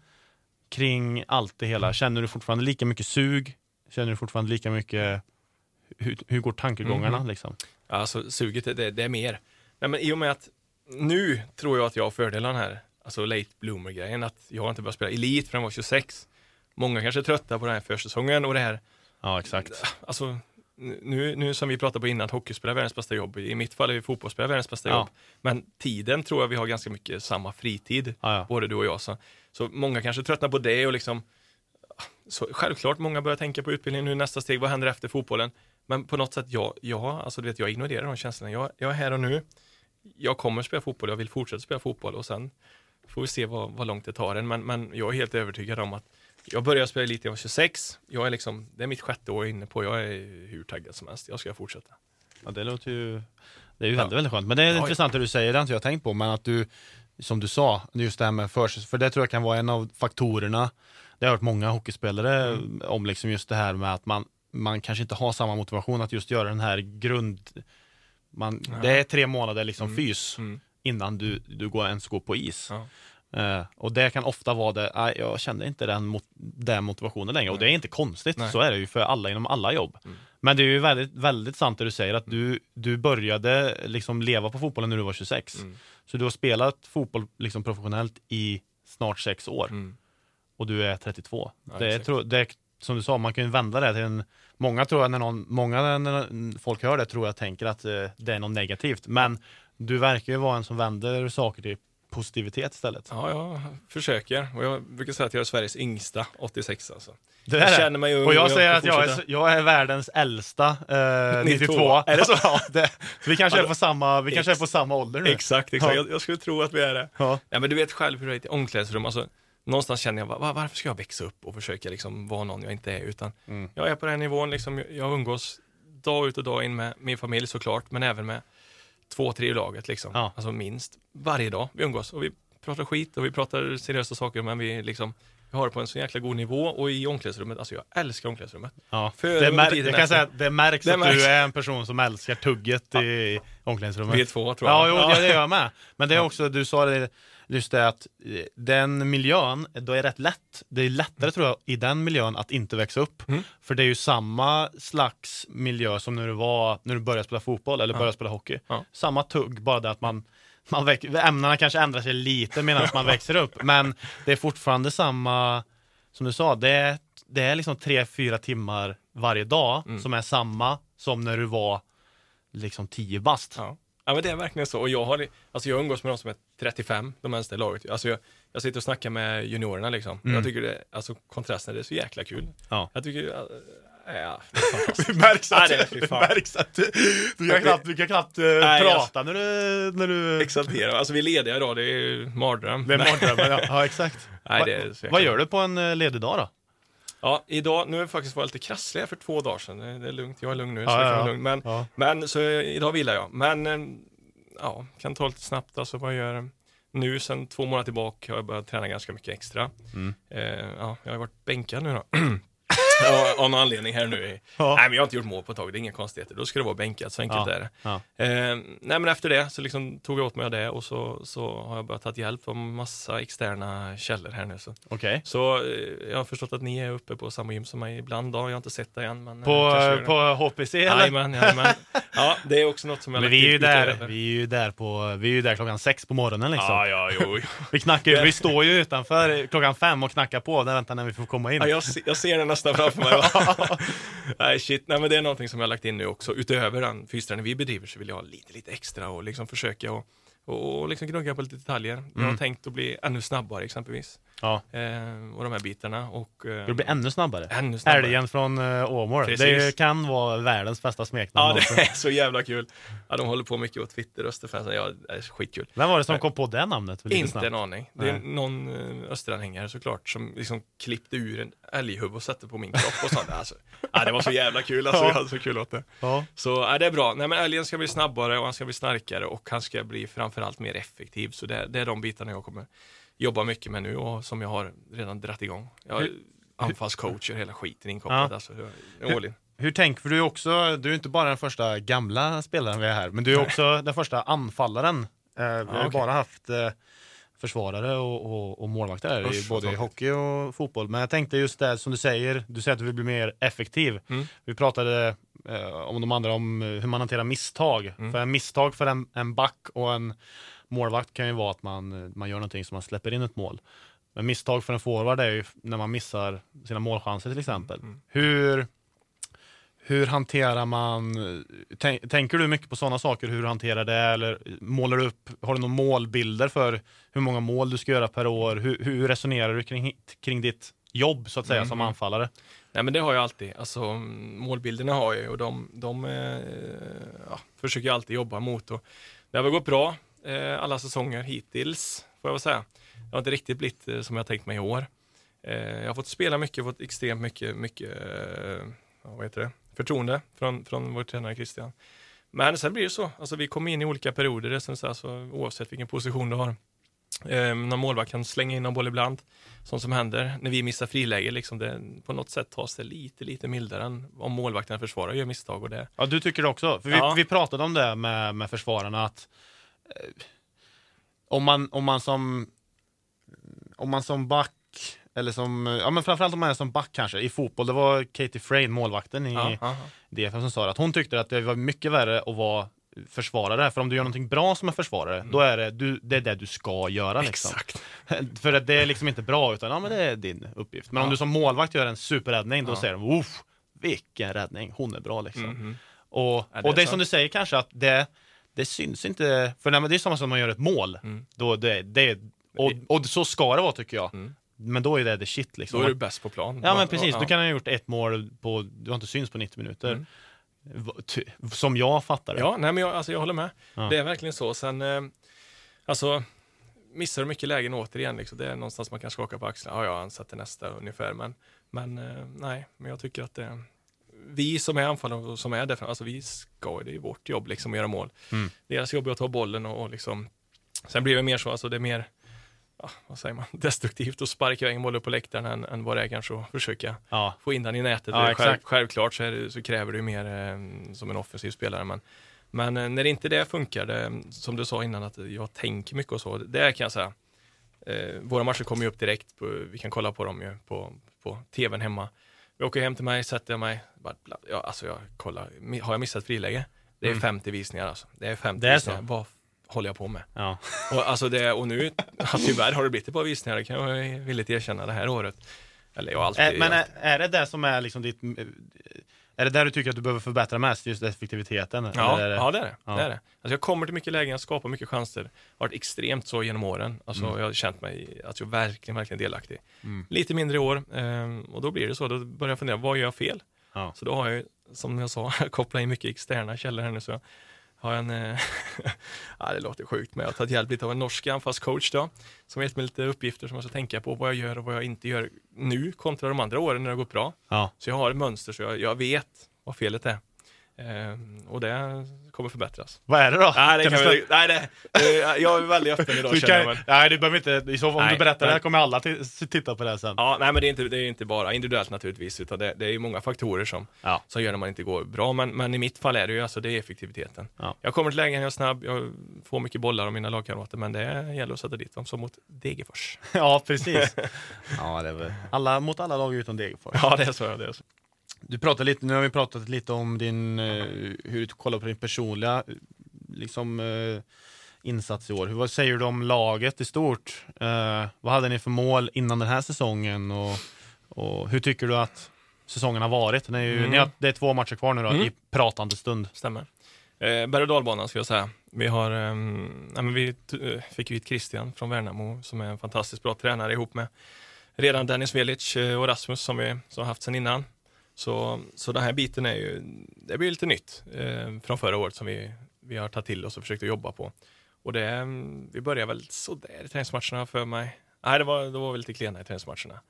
kring allt det hela? Känner du fortfarande lika mycket sug? Känner du fortfarande lika mycket, hur, hur går tankegångarna Mhm. liksom? Alltså suget, det, det är mer. Nej, men i och med att nu tror jag att jag har fördelen här, alltså late bloomer-grejen, att jag inte börjat spela elit förrän jag var 26. Många kanske är trötta på den här försäsongen och det här, Ja, exakt. alltså nu, nu som vi pratade på innan, hockeyspelare är världens bästa jobb. I mitt fall är vi fotbollsspelare världens bästa Ja. jobb. Men tiden tror jag vi har ganska mycket samma fritid, Ja, ja. både du och jag. Så, så många kanske tröttnar på det och liksom så självklart, många börjar tänka på utbildning nu, nästa steg, vad händer efter fotbollen? Men på något sätt, jag, jag, alltså, du vet, jag ignorerar de känslorna. Jag, jag är här och nu. jag kommer spela fotboll, jag vill fortsätta spela fotboll och sen får vi se vad, vad långt det tar en. Men, men jag är helt övertygad om att jag började spela lite, jag var 26. Jag är liksom, det är mitt sjätte år inne på. Jag är hur taggad som helst. Jag ska fortsätta. Ja, det låter ju, det är ju väldigt, väldigt skönt. Men det är ja, intressant det du säger, det har inte jag tänkt på, men att du, som du sa, just det här med förs för det tror jag kan vara en av faktorerna. Det har jag hört många hockeyspelare mm. om liksom just det här med att man, man kanske inte har samma motivation att just göra den här grund... Man, ja. Det är tre månader liksom mm. fys mm. innan du, du går, ens går på is. Ja. Uh, och det kan ofta vara det, uh, jag känner inte den, mot, den motivationen längre. Nej. Och det är inte konstigt, Nej. så är det ju för alla inom alla jobb. Mm. Men det är ju väldigt, väldigt sant det du säger, att du, du började liksom leva på fotbollen när du var 26. Mm. Så du har spelat fotboll liksom professionellt i snart sex år. Mm. Och du är 32. Ja, det, är, det, som du sa, man kan ju vända det till en... Många tror när, någon, många när folk hör det tror jag tänker att uh, det är något negativt. Men du verkar ju vara en som vänder saker till positivitet istället. Ja, jag försöker. Och jag brukar säga att jag är Sveriges yngsta, 86 alltså. Det är jag känner mig ung och jag, jag säger att jag är, jag är världens äldsta, eh, 92. Är det så? ja, det, så vi kanske, är på samma, vi kanske är på samma ålder nu. Exakt, exakt. Ja. Jag, jag, skulle tro att vi är det. Ja. ja. men du vet själv hur det är i omklädningsrum. Alltså, någonstans känner jag, var, varför ska jag växa upp och försöka liksom vara någon jag inte är? Utan mm. jag är på den nivån, liksom, jag umgås dag ut och dag in med min familj såklart, men även med två, tre i laget liksom. Ja. Alltså minst. Varje dag vi umgås och vi pratar skit och vi pratar seriösa saker men vi liksom vi har det på en så jäkla god nivå och i omklädningsrummet, alltså jag älskar omklädningsrummet. Ja. För det, mär jag kan säga att det märks det att märks. du är en person som älskar tugget ja. i omklädningsrummet. Vi är två tror jag. Ja, jo, ja. det gör jag med. Men det är också, du sa det, just det att eh, den miljön, då är rätt lätt. Det är lättare tror jag i den miljön att inte växa upp. Mm. För det är ju samma slags miljö som när du var, när du började spela fotboll eller började spela hockey. Samma tugg, bara det att man man ämnena kanske ändrar sig lite medan man växer upp, men det är fortfarande samma, som du sa, det är, det är liksom tre, fyra timmar varje dag mm. som är samma som när du var liksom tio bast. Ja. Ja, men det är verkligen så. Och jag har, alltså jag umgås med de som är 35, de äldsta i laget. Alltså jag, jag sitter och snackar med juniorerna liksom. Mm. Jag tycker det, alltså kontrasten, det är så jäkla kul. Ja. Jag tycker, Ja, det märks att, Nej, det märks att du, kan knappt, du kan knappt uh, Nej, prata jag, när du... När du... Exalterar. Alltså vi är lediga idag, det är mardröm. Det är mardröm, ja. ja exakt. Nej, det är vad gör du på en uh, ledig dag då? Ja, idag, nu har jag faktiskt varit lite krasslig för två dagar sedan. Det är lugnt, jag är lugn nu. Ja, så ja, lugn. Men, ja. men så idag vilar jag. Men eh, ja, kan ta lite snabbt alltså vad jag gör. Nu sen två månader tillbaka har jag börjat träna ganska mycket extra. Mm. Eh, ja, jag har varit bänkad nu då. av någon anledning här nu. Ja. Nej, men jag har inte gjort mål på ett tag, det är inga konstigheter. Då ska det vara bänkat, så enkelt ja. är det. Ja. Eh, nej, men efter det så liksom tog jag åt mig av det och så, så har jag börjat ta hjälp av massa externa källor här nu. Så, okay. så eh, jag har förstått att ni är uppe på samma gym som mig ibland. Då. Jag har inte sett det än. Men, på, eh, på HPC? Jajamän, jajamän. Ja, det är också något som jag Men vi är ju där, vi är ju där på, vi är ju där klockan sex på morgonen liksom. Ja, ja, jo. vi knackar vi står ju utanför klockan fem och knackar på, där väntar när vi får komma in. Ja, jag, jag ser det nästan framför mig. Nej, shit. Nej, men det är någonting som jag har lagt in nu också. Utöver den fysträning vi bedriver så vill jag ha lite, lite extra och liksom försöka och, och liksom gnugga på lite detaljer. Mm. Jag har mm. tänkt att bli ännu snabbare exempelvis. Ja. Eh, och de här bitarna. Och, eh, du blir ännu snabbare. Ännu snabbare. Älgen från uh, Åmål. Det kan vara världens bästa smeknamn. Ja, det är så jävla kul. Ja, de håller på mycket på Twitter, Österfansen. Ja, det är skitkul. Vem var det som kom på det namnet? Inte en aning. Det är Nej. någon uh, Österanhängare såklart som liksom klippte ur en älghuvud och satte på min kropp och sånt. Alltså, ja, det var så jävla kul. Alltså, ja. Jag hade så kul åt det. Ja. Så ja, det är bra. Nej, men älgen ska bli snabbare och han ska bli starkare och han ska bli framförallt mer effektiv. Så det, det är de bitarna jag kommer jobbar mycket med nu och som jag har redan dratt igång. Jag är anfallscoacher, hela skiten inkopplat. Ja. Alltså, hur, hur tänker du? Är också, du är inte bara den första gamla spelaren vi är här, men du är också den första anfallaren. Eh, vi har ja, okay. bara haft eh, försvarare och, och, och målvakter Usch, i både i hockey och fotboll. Men jag tänkte just det som du säger, du säger att du vill bli mer effektiv. Mm. Vi pratade eh, om de andra, om hur man hanterar misstag. Mm. För en misstag för en, en back och en målvakt kan ju vara att man, man gör någonting som man släpper in ett mål. Men misstag för en forward är ju när man missar sina målchanser till exempel. Mm. Hur, hur hanterar man, tänk, tänker du mycket på sådana saker, hur du hanterar det eller målar du upp, har du några målbilder för hur många mål du ska göra per år? Hur, hur resonerar du kring, kring ditt jobb så att säga mm. som anfallare? Nej men det har jag alltid. Alltså, målbilderna har jag och de, de eh, ja, försöker jag alltid jobba mot. Och det har väl gått bra eh, alla säsonger hittills, får jag väl säga. Det har inte riktigt blivit eh, som jag tänkt mig i år. Jag har fått spela mycket, fått extremt mycket, mycket vad heter det? Förtroende från, från vår tränare Christian. Men sen blir det så, alltså, vi kommer in i olika perioder, det så, alltså, oavsett vilken position du har. Eh, någon målvakt kan slänga in någon boll ibland, sånt som händer. När vi missar friläge, liksom det, på något sätt tas det lite, lite mildare än om målvakten försvarar gör misstag. Och det. Ja, du tycker det också? För vi, Ja. vi pratade om det med, med försvararna, att eh, om, man, om man som om man som back, eller som, ja men framförallt om man är som back kanske, i fotboll, det var Katie Frame, målvakten i Ja, ja, DFF som sa att hon tyckte att det var mycket värre att vara försvarare, för om du gör någonting bra som en försvarare, då är det, du, det är det du ska göra liksom. Exakt. För att det är liksom inte bra, utan ja, men det är din uppgift. Men om Ja. du som målvakt gör en superräddning, då Ja. säger de Uff, vilken räddning, hon är bra liksom. Mhm. Och, Ja, det och det är som du säger kanske, att det, det syns inte, för när man, det är samma som när man gör ett mål. Mm. Då det, det, och, och så ska det vara tycker jag. Mm. Men då är det the shit liksom. Då är du bäst på plan. Ja men precis, Ja, du kan ha gjort ett mål på, du har inte synts på 90 minuter. Mm. Som jag fattar det. Ja, nej, men jag, alltså, jag håller med. Ja. Det är verkligen så. Sen, eh, alltså, missar du mycket lägen återigen, liksom, det är någonstans man kan skaka på axlarna. Ja, ja, han sätter nästa ungefär, men, men eh, nej, men jag tycker att det, vi som är anfallare och som är defensiva, alltså vi ska, det är vårt jobb liksom att göra mål. Mm. Deras jobb är att ta bollen och, och liksom, sen blir det mer så, alltså det är mer, ja, vad säger man, destruktivt att sparka iväg en boll upp på läktaren än, än vad det är kanske att försöka Ja. få in den i nätet. Ja, själv, självklart så, det, så kräver det mer eh, som en offensiv spelare. Men, men eh, när inte det funkar, det, som du sa innan att jag tänker mycket och så, det kan jag säga. Eh, våra matcher kommer ju upp direkt, på, vi kan kolla på dem ju på, på tvn hemma. Jag åker hem till mig, sätter mig, bara, bla- ja, alltså jag kollar, har jag missat friläge? Det är Mm. 50 visningar alltså. Det är 50 Det är visningar. så? Vad håller jag på med? Ja. Och, alltså det, och nu, ja, tyvärr har det blivit ett par visningar, det kan jag villigt erkänna det här året. Eller jag alltid, Men är, är det det som är liksom ditt... Är det där du tycker att du behöver förbättra mest, just effektiviteten? Ja, Eller är det... ja det är det. Ja. det, är det. Alltså jag kommer till mycket lägen, jag skapar mycket chanser. Har varit extremt så genom åren. Alltså Mm. Jag har känt mig att jag verkligen, verkligen delaktig. Mm. Lite mindre i år ehm, och då blir det så. Då börjar jag fundera, vad gör jag fel? Ja. Så då har jag, som jag sa, kopplat in mycket externa källor här nu. Så jag har en, eh, ja det låter sjukt, men jag har tagit hjälp lite av en norsk anfallscoach då. Som gett mig lite uppgifter som jag ska tänka på, vad jag gör och vad jag inte gör nu kontra de andra åren när det har gått bra. Ja. Så jag har ett mönster så jag, jag vet vad felet är. Ehm, och det kommer förbättras. Vad är det då? Nej, det Kan kan vi, nej det, det, jag är väldigt öppen idag Du känner jag. Men, nej, du behöver inte, i så fall om Nej, du berättar det här men- kommer alla titta på det sen. ja, nej, men det är, inte, det är inte bara individuellt naturligtvis, utan det, det är ju många faktorer som, Ja. som gör när man inte går bra. Men, men i mitt fall är det ju alltså, det är effektiviteten. Ja. Jag kommer till lägen, jag är snabb, jag får mycket bollar av mina lagkamrater, men det gäller att sätta dit dem, som mot Degerfors. Ja, precis. ja, det är väl. Alla, mot alla lag utom Degerfors. Ja, det är så. Det är så. Du pratade lite, nu har vi pratat lite om din, eh, hur du kollar på din personliga eh, liksom, eh, insats i år. Hur, vad säger du om laget i stort? Eh, vad hade ni för mål innan den här säsongen? Och, och hur tycker du att säsongen har varit? Det är, ju, Mm. har, det är två matcher kvar nu då, Mm. i pratande stund. Stämmer. Eh, berg och dalbanan ska jag säga. Vi, har, nej, men vi eh, fick hit Christian från Värnamo som är en fantastiskt bra tränare ihop med redan Dennis Velic eh, och Rasmus som vi som har haft sedan innan. Så, så den här biten är ju, det blir lite nytt eh, från förra året som vi, vi har tagit till oss och försökt att jobba på. Och det, vi började väl sådär i träningsmatcherna för mig. Nej, det var, det var väl lite klena i träningsmatcherna.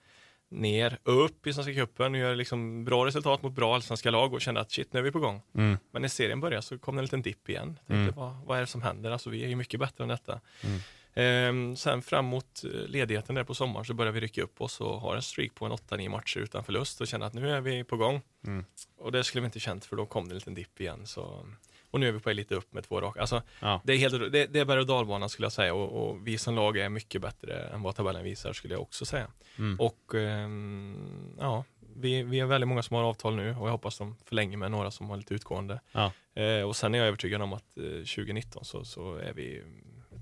Ner, upp i Svenska cupen och gör liksom bra resultat mot bra allsvenska lag och kände att shit, nu är vi på gång. Mm. Men när serien började så kom det en liten dipp igen. Jag tänkte, Mm. vad, vad är det som händer? Alltså, vi är ju mycket bättre än detta. Mm. Ehm, sen fram mot eh, ledigheten där på sommaren så började vi rycka upp oss och har en streak på en 8-9 matcher utan förlust och känner att nu är vi på gång. Mm. Och det skulle vi inte känt för då kom det en liten dipp igen. Så, och nu är vi på lite upp med två raka. Alltså, Ja. det är, helt, det, det är berg och dalbana skulle jag säga och, och vi som lag är mycket bättre än vad tabellen visar skulle jag också säga. Mm. Och ehm, ja, vi, vi är väldigt många som har avtal nu och jag hoppas de förlänger med några som har lite utgående. Ja. Eh, och sen är jag övertygad om att eh, 2019 så, så är vi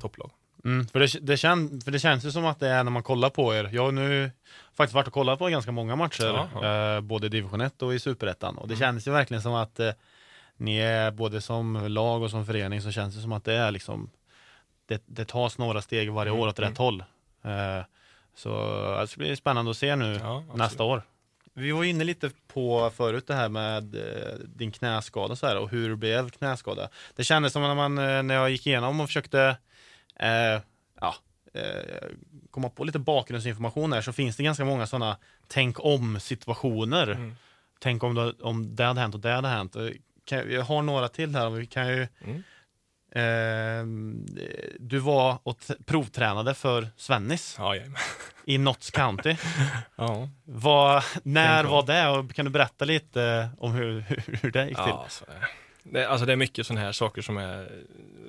topplag. Mm, för, det, det kän, för det känns ju som att det är när man kollar på er. Jag har nu faktiskt varit och kollat på ganska många matcher, Eh, både i division 1 och i superettan. Och det Mm. känns ju verkligen som att eh, ni är både som lag och som förening så känns det som att det är liksom det, det tas några steg varje Mm, år åt mm. rätt håll. Eh, så det ska bli spännande att se nu Ja, nästa år. vi var inne lite på förut det här med eh, din knäskada så här, och hur det blev knäskada. Det kändes som när, man, eh, när jag gick igenom och försökte eh, ja, eh, komma på lite bakgrundsinformation här så finns det ganska många sådana tänk om situationer. Mm. Tänk om det, om det hade hänt och det hade hänt. Och Kan, jag har några till här. Vi kan ju, Mm. eh, du var och provtränade för Svennis Ja, i Notts County. ja. Vad, när var det och kan du berätta lite om hur, hur, hur det gick till? Ja, så är det. Alltså det är mycket sådana här saker som är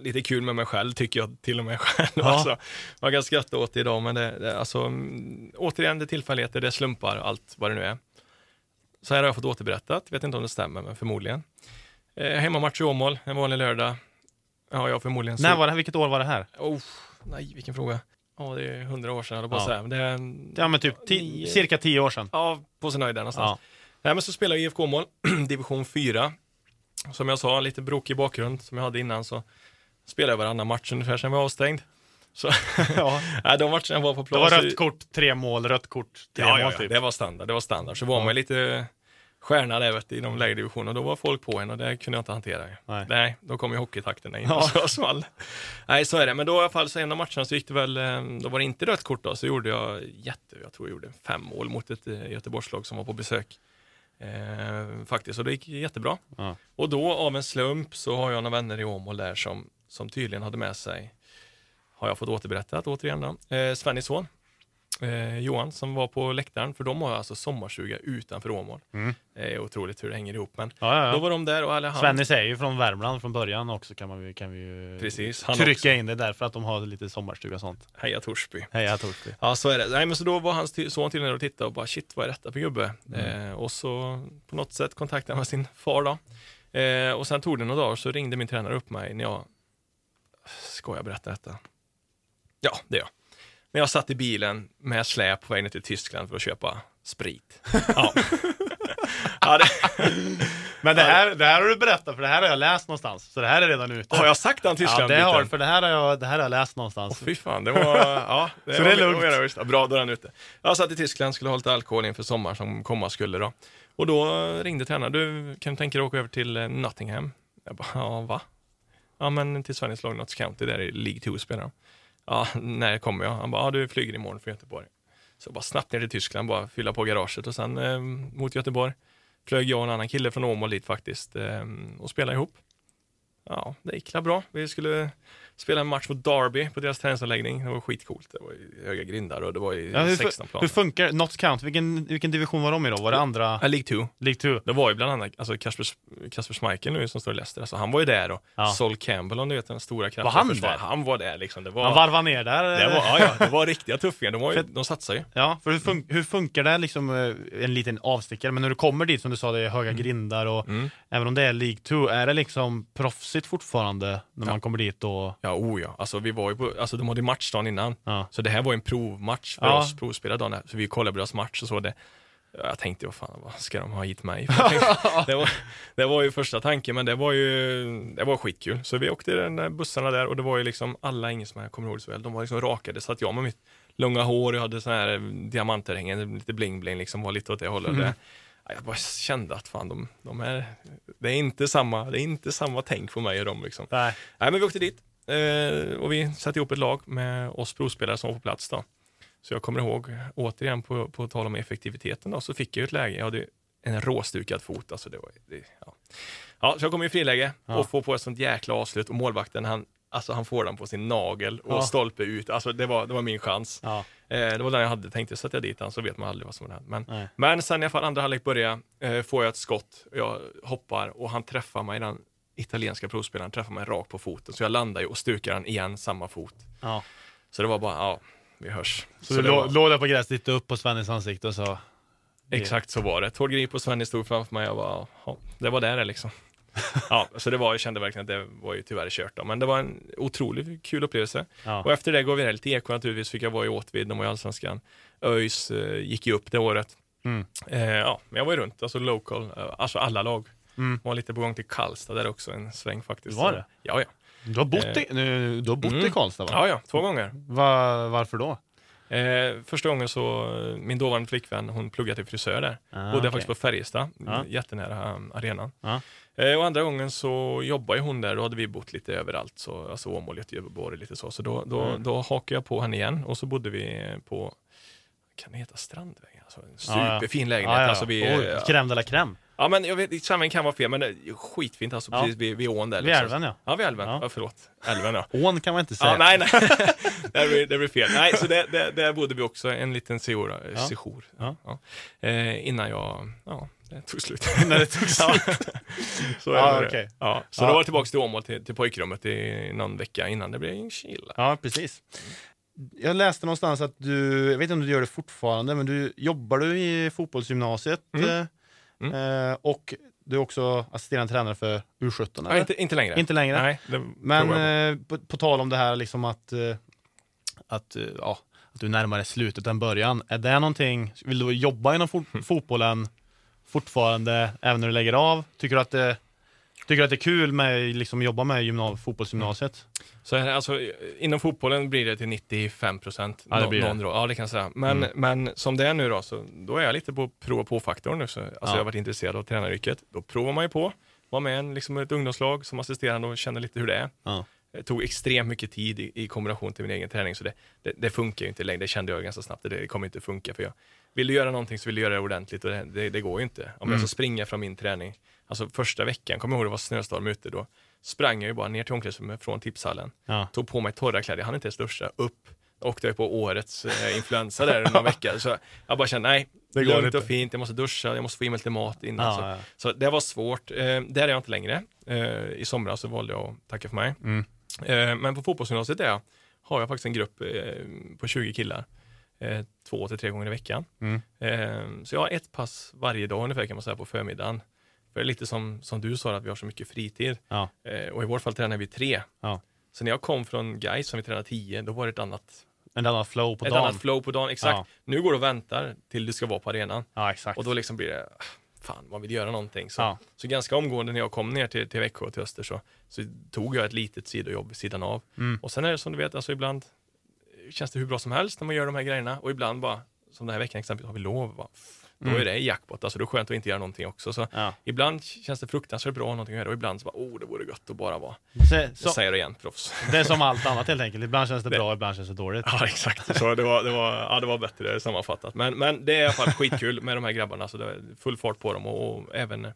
lite kul med mig själv, tycker jag till och med själv. Ja. Alltså, man kan skratta åt det idag, men det, det, alltså, mm, återigen, det är tillfälligheter, det är slumpar, allt vad det nu är. Så här har jag fått återberättat, vet inte om det stämmer, men förmodligen. Eh, hemmamatch i Åmål, en vanlig lördag. Ja, jag förmodligen... När var det, vilket år var det här? Oh, nej, vilken fråga. Ja, det är hundra år sedan, på att Ja. säga. Det är, Ja men typ cirka tio år sedan. Ja, på sin höjd där någonstans. Ja. Nej, men så spelar jag IFK Mål, division 4. Som jag sa, lite brokig bakgrund som jag hade innan så spelade jag varannan match ungefär sen jag var avstängd. Så, ja. nej, de matcherna var på Det plats. var rött kort, tre mål, rött kort, tre ja, mål ja, ja, typ. det var standard. Det var standard. Så var Ja. man lite stjärna där vet du, i de lägre divisionerna. Då var folk på en och det kunde jag inte hantera. Nej. Nej, då kom ju hockeytakterna in Ja. och så small. Nej, så är det. Men då i alla fall så en av matcherna så gick det väl, eh, då var det inte rött kort då, så gjorde jag jätte, jag tror jag gjorde fem mål mot ett eh, Göteborgslag som var på besök. Eh, faktiskt, och det gick jättebra. Ja. Och då av en slump så har jag några vänner i Åmål där som, som tydligen hade med sig, har jag fått återberättat återigen då, eh, Svennis son. Eh, Johan som var på läktaren, för de har alltså sommarstuga utanför Åmål. Mm. Det är otroligt hur det hänger ihop. Men Ja, ja, då ja. var de där och alla han, Svennis är ju från Värmland från början också kan, man, kan vi ju Precis, trycka också. in det därför att de har lite sommarstuga och sånt. Heja Torsby. Heja Torsby. Ja, så är det. Nej, men så då var hans son till och tittade och bara shit, vad är detta för gubbe? Mm. Eh, och så på något sätt kontaktade han sin far då. Eh, och sen tog det några dagar så ringde min tränare upp mig när jag, ska jag berätta detta? Ja, det gör jag. När jag satt i bilen med släp på väg ner till Tyskland för att köpa sprit. Ja. ja, det, Men det här, det här har du berättat för det här har jag läst någonstans. Så det här är redan ute. har jag sagt den Ja, Tyskland det har för det här har jag, det här har jag läst någonstans. Åh, fy fan, det var... Ja, det Så var, det är lugnt. var- Bra, då är den ute. Jag satt i Tyskland, skulle ha lite alkohol inför sommaren som komma skulle då. Och då ringde tränaren, du kan du tänka dig att åka över till eh, Nottingham? Jag bara, ja va? Ja men till Sveriges lag Notts County, där i League 2 spelar de. Ja, när kommer jag? Han bara, ja du flyger imorgon från Göteborg. Så bara snabbt ner till Tyskland, bara fylla på garaget och sen eh, mot Göteborg. Flög jag och en annan kille från Åmål dit faktiskt eh, och spelade ihop. Ja, det gick la bra. Vi skulle spela en match mot Derby på deras träningsanläggning. Det var skitcoolt. Det var i höga grindar och det var i Ja, hur, 16 fu- plan. hur funkar Notts County? Vilken, vilken division var de i då? Var det andra? Ja, League 2. League 2? Det var ju bland annat alltså Kasper, Kasper Schmeichel nu som står i Leicester. Alltså, han var ju där och Ja. Sol Campbell om du vet den stora kraftiga Var han där? Han var där liksom. Det var, Man varvar ner där? det var, ja, ja, det var riktiga tuffingar. De, var ju, de satsar ju. Ja, för hur, fun- hur funkar det liksom, eh, en liten avstickare, men när du kommer dit som du sa, det är höga grindar och Mm. även om det är League 2, är det liksom proffsigt fortfarande när Ja. man kommer dit och Ja, oh ja. Alltså, vi var ju på, alltså, de hade match dagen innan. ja. Så det här var en provmatch för Ja. oss provspelare dagen. Så vi kollade på deras match och så. Det, jag tänkte, vad fan, vad ska de ha hit mig det, var, det var ju första tanken, men det var ju det var skitkul. Så vi åkte den där bussarna där och det var ju liksom alla engelsmän, jag kommer ihåg det så väl, de var liksom rakade. Så att jag med mitt långa hår, jag hade sån här diamantörhängen, lite bling-bling liksom, var lite åt det hållet. Mm. Ja, jag bara kände att fan, de, de är, det är inte samma, det är inte samma tänk för mig och dem liksom. Nej. Nej, men vi åkte dit eh, och vi satte ihop ett lag med oss provspelare som var på plats då. Så jag kommer ihåg, återigen på, på tal om effektiviteten då, så fick jag ett läge, jag hade en råstukad fot. Alltså det var, det, ja. ja, så jag kommer i friläge Ja. och får på ett sånt jäkla avslut och målvakten han, alltså han får den på sin nagel och Ja. stolpe ut. Alltså det var, det var min chans. Ja. Eh, det var den jag hade, tänkte sätta jag dit den så vet man aldrig vad som händer. Men, Nej. men sen i alla fall andra halvlek börjar, eh, får jag ett skott, jag hoppar och han träffar mig, den italienska provspelaren träffar mig rakt på foten. Så jag landar ju och stukar den igen, samma fot. Ja. Så det var bara, ja, vi hörs. Så, du lå- var, låg där på gräset, tittade upp på Svennis ansikte och sa exakt så var det. Tord Grip och Svenny stod framför mig och bara, ja, det var där det liksom. ja, så det var, jag kände verkligen att det var ju tyvärr kört då. Men det var en otroligt kul upplevelse. ja. Och efter det går vi ner lite Eksjö naturligtvis, fick jag vara i Åtvid, de var i Allsvenskan. ÖIS eh, gick ju upp det året. Mm. Eh, ja, men jag var ju runt, alltså local, eh, alltså alla lag. Mm. Var lite på gång till Karlstad där också, en sväng faktiskt. Var det? Ja, ja. Du har bott, i, du har bott i Mm. Karlstad va? Ja, ja, två gånger. Va, varför då? Eh, första gången så, min dåvarande flickvän, hon pluggade till frisör där. Ah, Bodde okej. faktiskt på Färjestad, Ja. jättenära um, arenan. Ja. Eh, och andra gången så jobbade ju hon där, då hade vi bott lite överallt, så, alltså Åmål, Göteborg, lite så. Så då, då, Mm. då hakade jag på henne igen och så bodde vi på, kan det heta Strandvägen? Alltså, en Ja, ja. superfin lägenhet. Ja, ja. Alltså, vi, Oj, crème de la crème. Ja, men jag vet, Strandvägen kan vara fel, men det är skitfint alltså, Ja. precis vid, vid ån där. Vid liksom. älven ja. Ja, vid älven. Ja. Ja. förlåt. Älven ja. Ån kan man inte säga. Ja, nej, nej. det, blir, det blir fel. Nej, så där, där, där bodde vi också en liten sejour. Ja. sejour. Ja. Eh, innan jag, ja, det tog slut. När det tog slut. så Ja, det. okej. ja, så då var jag tillbaka till Åmål, till, till pojkrummet i någon vecka innan det blev en chill. Ja, precis. Jag läste någonstans att du, jag vet inte om du gör det fortfarande, men du jobbar du i fotbollsgymnasiet Mm. Eh, eh, och du är också assisterande tränare för U17? Ja, inte, inte längre. Inte längre? Nej, Men eh, på, på tal om det här liksom att, eh, att, eh, ja, att du närmar dig slutet än början. Är det någonting, vill du jobba inom fot Mm. fotbollen fortfarande även när du lägger av? Tycker du att det, tycker du att det är kul med liksom, att jobba med gymna- fotbollsgymnasiet? Så här, alltså, inom fotbollen blir det till 95 procent. Ja, det blir det. Ja, det kan jag säga. Men, Mm. men som det är nu då, så då är jag lite på prova på-faktorn nu. Så, alltså, Ja. Jag har varit intresserad av tränaryrket. Då provar man ju på. Var med i liksom ett ungdomslag som assisterande och känner lite hur det är. Ja. Det tog extremt mycket tid i, i kombination till min egen träning, så det, det, det funkar ju inte längre. Det kände jag ganska snabbt. Det, det kommer inte funka för jag vill du göra någonting så vill du göra det ordentligt och det, det, det går ju inte. Om Mm. jag ska springa från min träning, alltså första veckan, kommer jag ihåg det var snöstorm ute, då sprang jag ju bara ner till omklädningsrummet från tipshallen, Ja. tog på mig torra kläder, jag hann inte ens duscha, upp, åkte jag på årets eh, influensa där några veckor. Så jag bara kände, nej, Det går lugnt inte. och fint, jag måste duscha, jag måste få i mig lite mat innan. Ja, så. ja. så det var svårt. Eh, där är jag inte längre. Eh, I somras så valde jag att tacka för mig. Mm. Eh, men på fotbollsgymnasiet där jag, har jag faktiskt en grupp eh, på 20 killar. Eh, två till tre gånger i veckan. Mm. Eh, så jag har ett pass varje dag ungefär kan man säga på förmiddagen. För det är lite som, som du sa, att vi har så mycket fritid. Ja. Eh, och i vårt fall tränar vi tre. Ja. Så när jag kom från Gais som vi tränade tio, då var det ett annat, En annan flow på ett dagen. annat flow på dagen. Exakt. Ja. Nu går du och väntar till du ska vara på arenan. Ja, exakt. Och då liksom blir det, fan man vill göra någonting. Så, Ja. så ganska omgående när jag kom ner till, till Växjö och till Öster så, så tog jag ett litet sidojobb vid sidan av. Mm. Och sen är det som du vet, alltså ibland känns det hur bra som helst när man gör de här grejerna och ibland bara, som den här veckan exempelvis, har vi lov. Bara, då Mm. är det jackpot, alltså då är det skönt att inte göra någonting också. Så Ja. ibland känns det fruktansvärt bra att ha någonting att göra och ibland så bara, oh det vore gött att bara vara, Så, jag så, säger det igen, proffs. det är som allt annat helt enkelt. Ibland känns det Det- bra, ibland känns det dåligt. Ja, exakt. Så det var, det var, ja, det var bättre sammanfattat. Men, men det är i alla fall skitkul med de här grabbarna. Så det är full fart på dem och, och även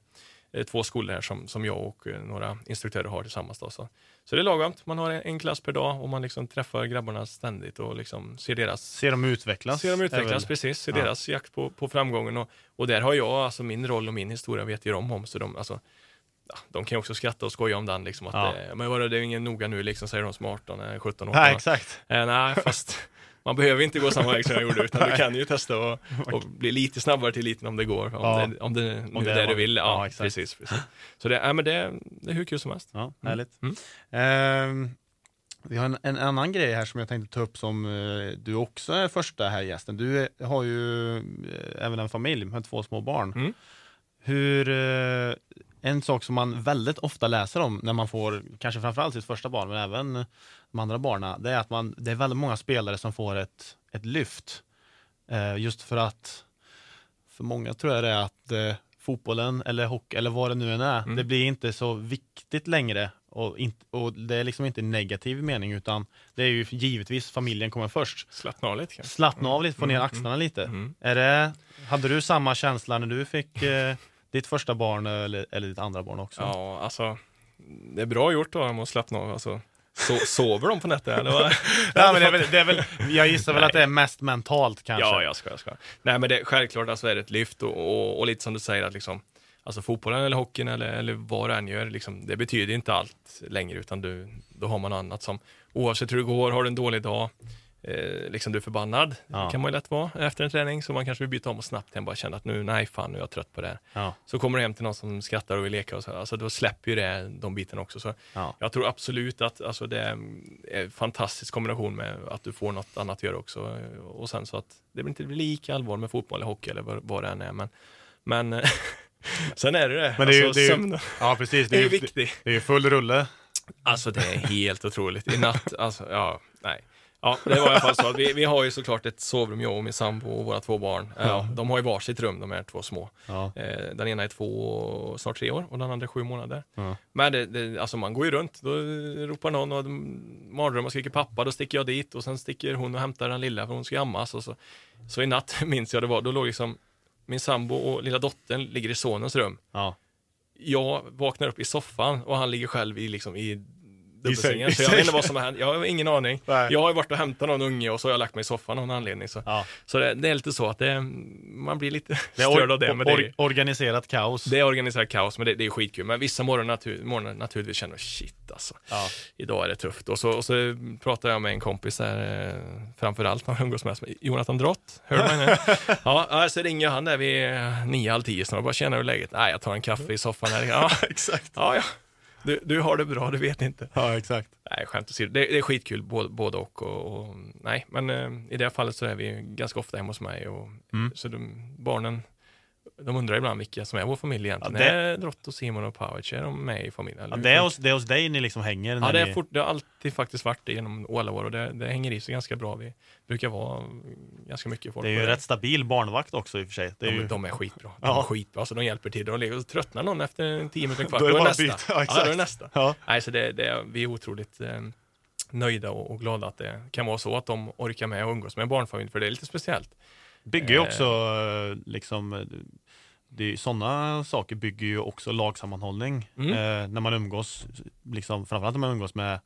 eh, två skolor här som, som jag och eh, några instruktörer har tillsammans. Då, så. så det är lagom. Man har en, klass per dag och man liksom träffar grabbarna ständigt och liksom ser deras Se dem utvecklas. Ser dem är utvecklas, precis. Ser ja. deras jakt på, på framgången. Och, och där har jag, alltså min roll och min historia vet ju de om. Så de, alltså, ja, de kan ju också skratta och skoja om den. Liksom, att, Ja. eh, men vadå, det är ingen noga nu, liksom, säger de som är 18, eh, 17 år. Nej, exakt. Eh, nej, fast man behöver inte gå samma väg som jag gjorde, utan du kan ju testa och, och bli lite snabbare till eliten om det går. Om, Ja. det, om det Om det är det du vill. Ja, ja, precis, precis. Så det, äh, men det, det är hur kul som helst. Ja, härligt. Mm. Ehm, vi har en, en annan grej här som jag tänkte ta upp som eh, du också är första här gästen. Du är, har ju eh, även en familj med två små barn. Mm. Hur, eh, en sak som man väldigt ofta läser om när man får, kanske framförallt sitt första barn, men även de andra barnen, det är att man, det är väldigt många spelare som får ett, ett lyft. Eh, just för att, för många tror jag det är att eh, fotbollen eller hockey eller vad det nu än är, Mm. det blir inte så viktigt längre. Och, inte, och det är liksom inte negativ mening utan det är ju givetvis familjen kommer först. Slappna av lite. Slappna av lite, få ner Mm, axlarna lite. Mm. Är det, hade du samma känsla när du fick eh, ditt första barn eller, eller ditt andra barn också? Ja, alltså, det är bra gjort då om att slappna av. Alltså, so, sover de på nätterna? eller vad? Ja, men det är väl, det är väl, jag gissar väl att det är mest mentalt kanske. Ja, jag ska, jag ska. Nej, men det, självklart alltså är det ett lyft och, och, och lite som du säger att liksom, alltså fotbollen eller hockeyn eller, eller vad du än gör, liksom, det betyder inte allt längre, utan du, då har man annat som, oavsett hur det går, har du en dålig dag, eh, liksom du är förbannad, Ja. kan man ju lätt vara efter en träning, så man kanske vill byta om och snabbt hem, bara känna att nu, nej fan, nu är jag trött på det här. Ja, Så kommer du hem till någon som skrattar och vill leka och så, alltså då släpper ju det, de bitarna också. Så ja. jag tror absolut att alltså, det är en fantastisk kombination med att du får något annat att göra också. Och sen så att det blir inte lika allvar med fotboll eller hockey eller vad, vad det än är. Men, men sen är det det. Men det är ju- alltså, det är ju- ja precis. det Det är ju, viktigt. det är ju full rulle. Alltså det är helt otroligt. I natt, alltså ja, nej. Ja, det var i alla fall så. att Vi, vi har ju såklart ett sovrum, jag och min sambo och våra två barn. Ja. Ja. de har ju varsitt rum, de här två små. Ja. Eh, den ena är två, snart tre år och den andra är sju månader. Ja. Men det, det, alltså man går ju runt, då ropar någon och mardröm och skriker pappa, då sticker jag dit och sen sticker hon och hämtar den lilla för hon ska ammas. Och så. så i natt minns jag det var, då låg liksom min sambo och lilla dottern ligger i sonens rum. Ja. Jag vaknar upp i soffan och han ligger själv i, liksom, i dubbelsängen. säng- Så jag vet inte vad som har hänt. Jag har ingen aning. Nej. Jag har varit och hämtat någon unge och så har jag lagt mig i soffan av någon anledning. Så, Ja. så det, det är lite så att det, man blir lite är störd av det. Men det, är- organiserat kaos. det är organiserat kaos, men det, det är skitkul. Men vissa morgon, natur, morgnar naturligtvis känner jag shit alltså. Ja. Idag är det tufft. Och så, och så pratar jag med en kompis där, eh, framförallt när jag umgås med, Jonathan Drott. Hör du mig nu? ja, så ringer han där vid nio, halv tio snart. Bara känner hur läget? Nej, jag tar en kaffe i soffan här. Ja, exakt. ja. ja. Du, du har det bra, du vet inte. Ja, exakt. Nej, skämt åsido. Det, det är skitkul både, både och, och, och. Nej, men eh, i det här fallet så är vi ganska ofta hemma hos mig. Och, Mm. Så de, barnen, de undrar ibland vilka som är vår familj egentligen. Ja, det- Är Drott och Simon och Pavic, är de med i familjen? Ja, det, är hos, det är hos dig ni liksom hänger? Ja, det, är ni... fort, det har alltid faktiskt varit det genom alla år och det, det hänger i sig ganska bra. Vi brukar vara ganska mycket folk. det är ju rätt stabil barnvakt också i och för sig. Det är de, ju... de är skitbra. De Ja. är skitbra, så de hjälper till. De ligger och tröttnar någon efter en tio minuter, en kvart, Då är då det är, nästa. Ja, Ja, då är nästa. Ja. Nej, så det, det, vi är otroligt eh, nöjda och, och glada att det kan vara så att de orkar med och umgås med en barnfamilj, för det är lite speciellt. bygger ju Eh. också eh, liksom eh, det är, sådana saker bygger ju också lagsammanhållning Mm. eh, när man umgås, liksom, framförallt när man umgås med,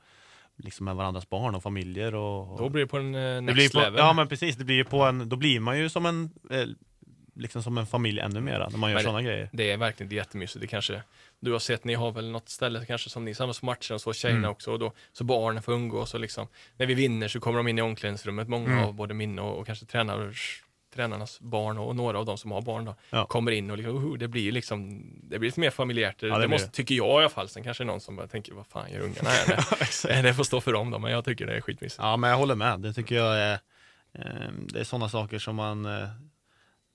liksom med varandras barn och familjer. Och, och Då blir det på en eh, det next blir på, level. Ja men precis, det blir på en, då blir man ju som en, eh, liksom som en familj ännu mera när man gör sådana grejer. Det är verkligen jättemysigt. Det kanske du har sett, ni har väl något ställe kanske som ni samlas på matcher och så, tjejerna Mm. också, och då, så barnen får umgås och liksom, när vi vinner så kommer de in i omklädningsrummet, många Mm. av både min och, och kanske tränars, tränarnas barn och, några av de som har barn då, Ja. kommer in och liksom, uh, det blir liksom, det blir lite mer familjärt, det, det blir måste, det. tycker jag i alla fall, sen kanske någon som bara tänker, vad fan gör ungarna här? det, det får stå för dem då, men jag tycker det är skitmysigt. Ja men jag håller med, det tycker jag är, eh, det är sådana saker som man eh,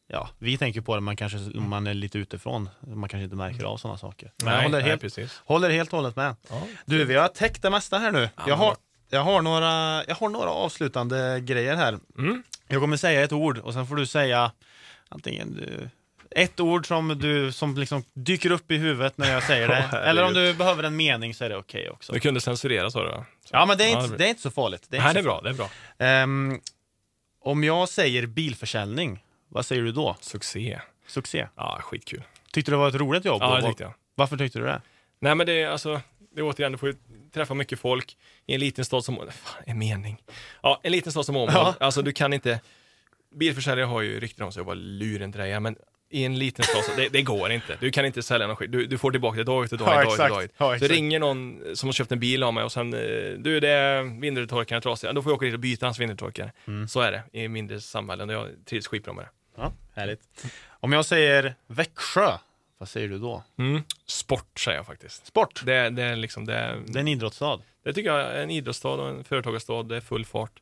Ja, vi tänker på det, man kanske om man är lite utifrån, man kanske inte märker av sådana saker. Men jag håller nej, helt, precis. håller helt och hållet med. Ja. Du, vi har täckt det mesta här nu. Ja, Jag men- har, jag har, några, jag har några avslutande grejer här. Mm. Jag kommer säga ett ord och sen får du säga antingen du, ett ord som, du, som liksom dyker upp i huvudet när jag säger det. Eller om du behöver en mening så är det okej också. Du kunde censurera du? va? Ja, men det är, Ja, inte, blir- det är inte så farligt. Det är, Nej, det är så bra, det är bra. Ehm, om jag säger bilförsäljning, vad säger du då? Succé. Succé. Ja, skitkul. Tyckte du det var ett roligt jobb? Ja, det tyckte jag. Varför tyckte du det? Nej men det är alltså, det är återigen, du får ju träffa mycket folk i en liten stad som, fan, en mening. Ja, en liten stad som Åmål, Ja. alltså du kan inte, bilförsäljare har ju rykten om sig att vara lurendrejare, men i en liten stad, så, det, det går inte. Du kan inte sälja någon skit. Du, du får tillbaka det dag efter dag, Ja, dag efter dag. Ja, Så ringer någon som har köpt en bil av mig och sen, eh, du det är vindrutetorkaren trasig, Ja, då får jag åka dit och byta hans vindrutetorkare. Mm. Så är det i mindre samhällen och jag trivs skitbra med det. Ja, härligt. Om jag säger Växjö, vad säger du då? Mm. Sport säger jag faktiskt. Sport. Det, det är liksom, det, Det är en idrottsstad. Det tycker jag är en idrottsstad och en företagarstad, det är full fart.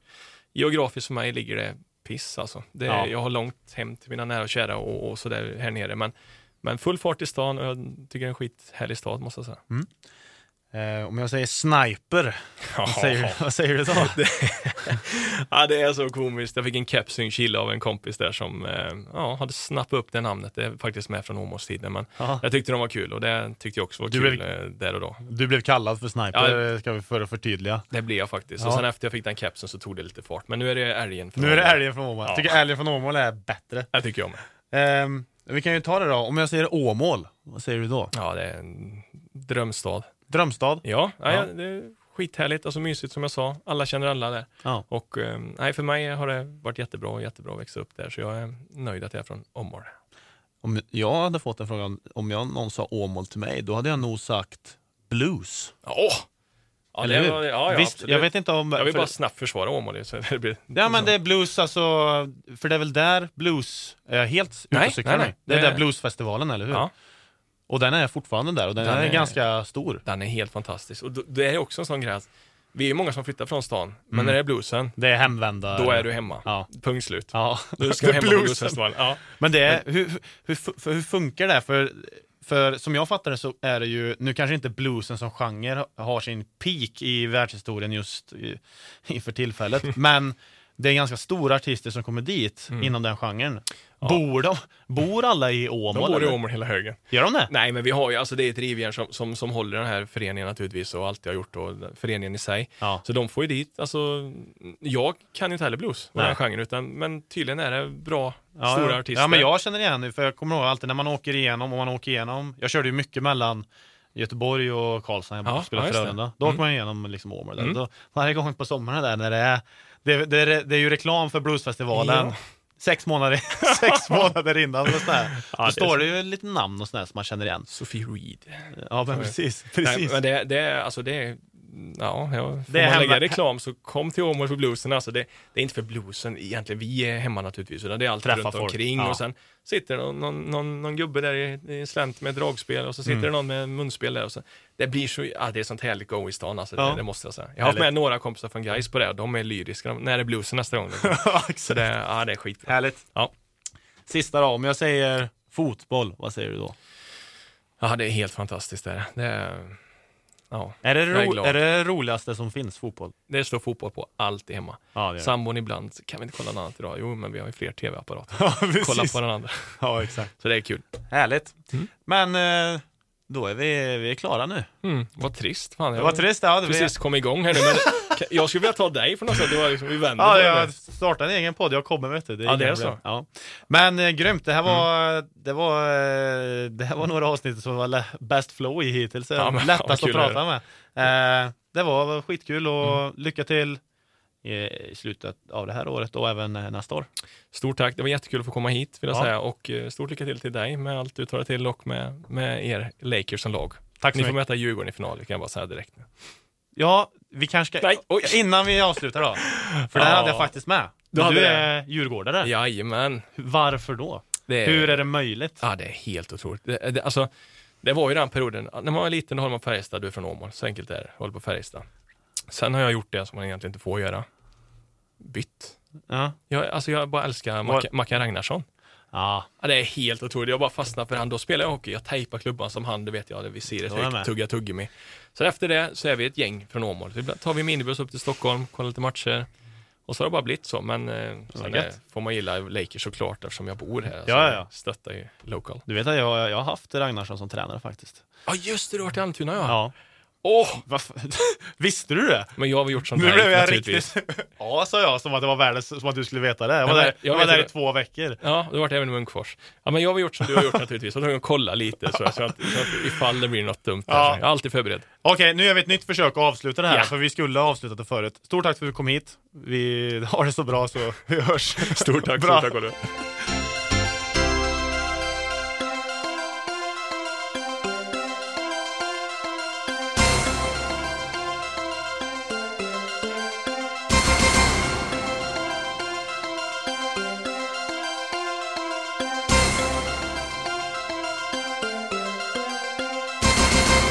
Geografiskt för mig ligger det piss alltså. Det, Ja. Jag har långt hem till mina nära och kära och, och sådär här nere. Men, men full fart i stan och jag tycker det är en skithärlig stad måste jag säga. Eh, om jag säger sniper, vad säger, vad säger du då? ja, det är så komiskt. Jag fick en keps i en kille av en kompis där som eh, ja, hade snappat upp det namnet. Det är faktiskt med från Åmålstiden. Men Ja. jag tyckte de var kul och det tyckte jag också var Du kul blev- eh, där och då. Du blev kallad för sniper, ska vi för att förtydliga. Det blev jag faktiskt. Ja. Och sen efter jag fick den kepsen så tog det lite fart. Men nu är det älgen. från Nu är det älgen från Åmål. Jag Ja. tycker älgen från Åmål är bättre. Det tycker jag med. Ehm, vi kan ju ta det då. Om jag säger Åmål, vad säger du då? Ja, det är en drömstad. Drömstad? Ja, ja. Ja. det är skithärligt, alltså mysigt som jag sa. Alla känner alla där. Ja. Och eh, nej, för mig har det varit jättebra och jättebra att växa upp där, så jag är nöjd att jag är från Åmål. Om jag hade fått en fråga, om jag någon sa Åmål till mig, då hade jag nog sagt blues. Åh! Ja, Eller hur? var, ja, ja, Visst, absolut. jag vet inte om... jag vill för- bara snabbt försvara Åmål. Så det blir, Ja men det är blues alltså, för det är väl där blues, är jag helt ute Nej, och cyklar nej, nej. Det är där bluesfestivalen, eller hur? Ja. Och den är fortfarande där och den, Den är, är- ganska stor. Den är helt fantastisk. Och det är också en sån grej att vi är många som flyttar från stan, men Mm. när det är bluesen, Det är hemvända. då är du hemma. Ja. Punkt slut. Ja. Du ska Det är hem på bluesen. bluesfestivalen. Ja. Men det är, hur, hur, hur, funkar det? För för som jag fattar det så är det ju, nu kanske inte bluesen som genre har sin peak i världshistorien just i, inför tillfället, men det är ganska stora artister som kommer dit Mm. inom den genren. Bor de? Bor alla i De Åmål? bor i? Åmål hela högen. Gör de det? Nej, men vi har ju, alltså det är ett rivjärn som, som, som håller den här föreningen naturligtvis och alltid har gjort då, föreningen i sig. Ja. Så de får ju dit, alltså, jag kan inte heller blues, Nej. den genren, utan, men tydligen är det bra, Ja, stora ja. artister. Ja, men jag känner igen det, för jag kommer ihåg alltid när man åker igenom, och man åker igenom, jag körde ju mycket mellan Göteborg och Karlstad när jag Ja, spelade ja. Frölunda. Då Mm. åker man igenom liksom Åmål. Mm. Då, varje gång på sommaren där när det är, det, det, är- det är ju reklam för bluesfestivalen. Ja. Sex månader, sex månader innan. Och sådär. Ja, Då står det ju lite namn och sådär som man känner igen. Sofie Reed. Ja, men precis. Nej, precis. men det, det alltså det är, ja, ja får Det man lägga reklam så kom till Åmål för bluesen. Alltså det, det är inte för bluesen egentligen, vi är hemma naturligtvis, utan det är allt Träffa runt omkring ja. och sen sitter någon, någon, någon, någon gubbe där i, i slänt med dragspel och så sitter Mm. det någon med munspel där och så. Det blir så, ja, det är sånt härligt go i stan alltså, Ja. det, det måste jag säga. Jag har haft med några kompisar från Gais på det, och de är lyriska, de, när är bluesen nästa gång? Så det, ja, det är skit. Härligt. Ja. Sista då, om jag säger fotboll, vad säger du då? Ja, det är helt fantastiskt det. det är, ja, Är det, är ro- glad. är det roligaste som finns, fotboll? det står fotboll på alltid hemma. Ja, är. Sambon ibland, kan vi inte kolla något annat idag? Jo, men vi har ju fler tv-apparater. Ja, Kolla på den andra. Ja, exakt. Så det är kul. Härligt. Mm. Men eh, då är vi, vi är klara nu. Mm, vad trist. Fan, jag var trist. Ja, det vi, precis kom igång här nu, men jag skulle vilja ta dig på något sätt. Det var liksom, vi vänder ja, jag startade en egen podd. Jag kommer, vet du. Det Ja, det är problem. så. Mm. Ja. Men eh, grymt. Det här var, det var, eh, det här var några avsnitt som var best flow i hittills. Ja, men, Lättast att prata med. Eh, det var skitkul och Mm. lycka till i slutet av det här året och även eh, nästa år. Stort tack, det var jättekul att få komma hit vill jag Ja. säga. Och eh, stort lycka till till dig med allt du tar dig till och med, med er Lakers som lag. Tack så Ni får mycket. möta Djurgården i final, det kan jag bara säga direkt. nu. Ja, vi kanske ska... Nej, oj. Innan vi avslutar då. För det här Ja. hade jag faktiskt med. Du hade du det? är djurgårdare. Jajamän. Varför då? Det är, Hur är det möjligt? Ja, det är helt otroligt. Det, det, alltså, det var ju den perioden, när man var liten då håller man på Färjestad, du är från Åmål, så enkelt är det. Håller på Färjestad. Sen har jag gjort det som man egentligen inte får göra. Bytt. Ja. Jag, alltså jag bara älskar Mackan Ragnarsson. ja. Ja, det är helt otroligt. Jag bara fastnade för han. Då spelar jag hockey. Jag tejpar klubban som han, det vet jag. Det visiret Då är jag tugga tuggummi. Så efter det så är vi ett gäng från Åmål. Så tar vi minibuss upp till Stockholm, kollar lite matcher. Och så har det bara blivit så. Men eh, sen är, får man gilla Lakers såklart eftersom jag bor här. Ja, ja, ja. Stöttar ju local. Du vet att jag, jag har haft Ragnarsson som tränare faktiskt. Ja, just det. Du har varit i Almtuna ja. Ja. Åh! Varför? Visste du det? Men jag har gjort sånt Nu här blev jag naturligtvis. riktigt... Ja, sa jag, som att det var världens, som att du skulle veta det. Jag var men där, jag var där i två veckor. Ja, du har varit även i Munkfors. Ja, men jag har gjort som du har gjort naturligtvis. Jag var tvungen kolla lite så, så, att, så att ifall det blir något dumt. Ja. Där, jag är alltid förberedd. Okej, nu gör vi ett nytt försök att avsluta det här, Ja. för vi skulle ha avslutat det förut. Stort tack för att du kom hit. Vi har det så bra så vi hörs. Stort tack, stort tack Oliver.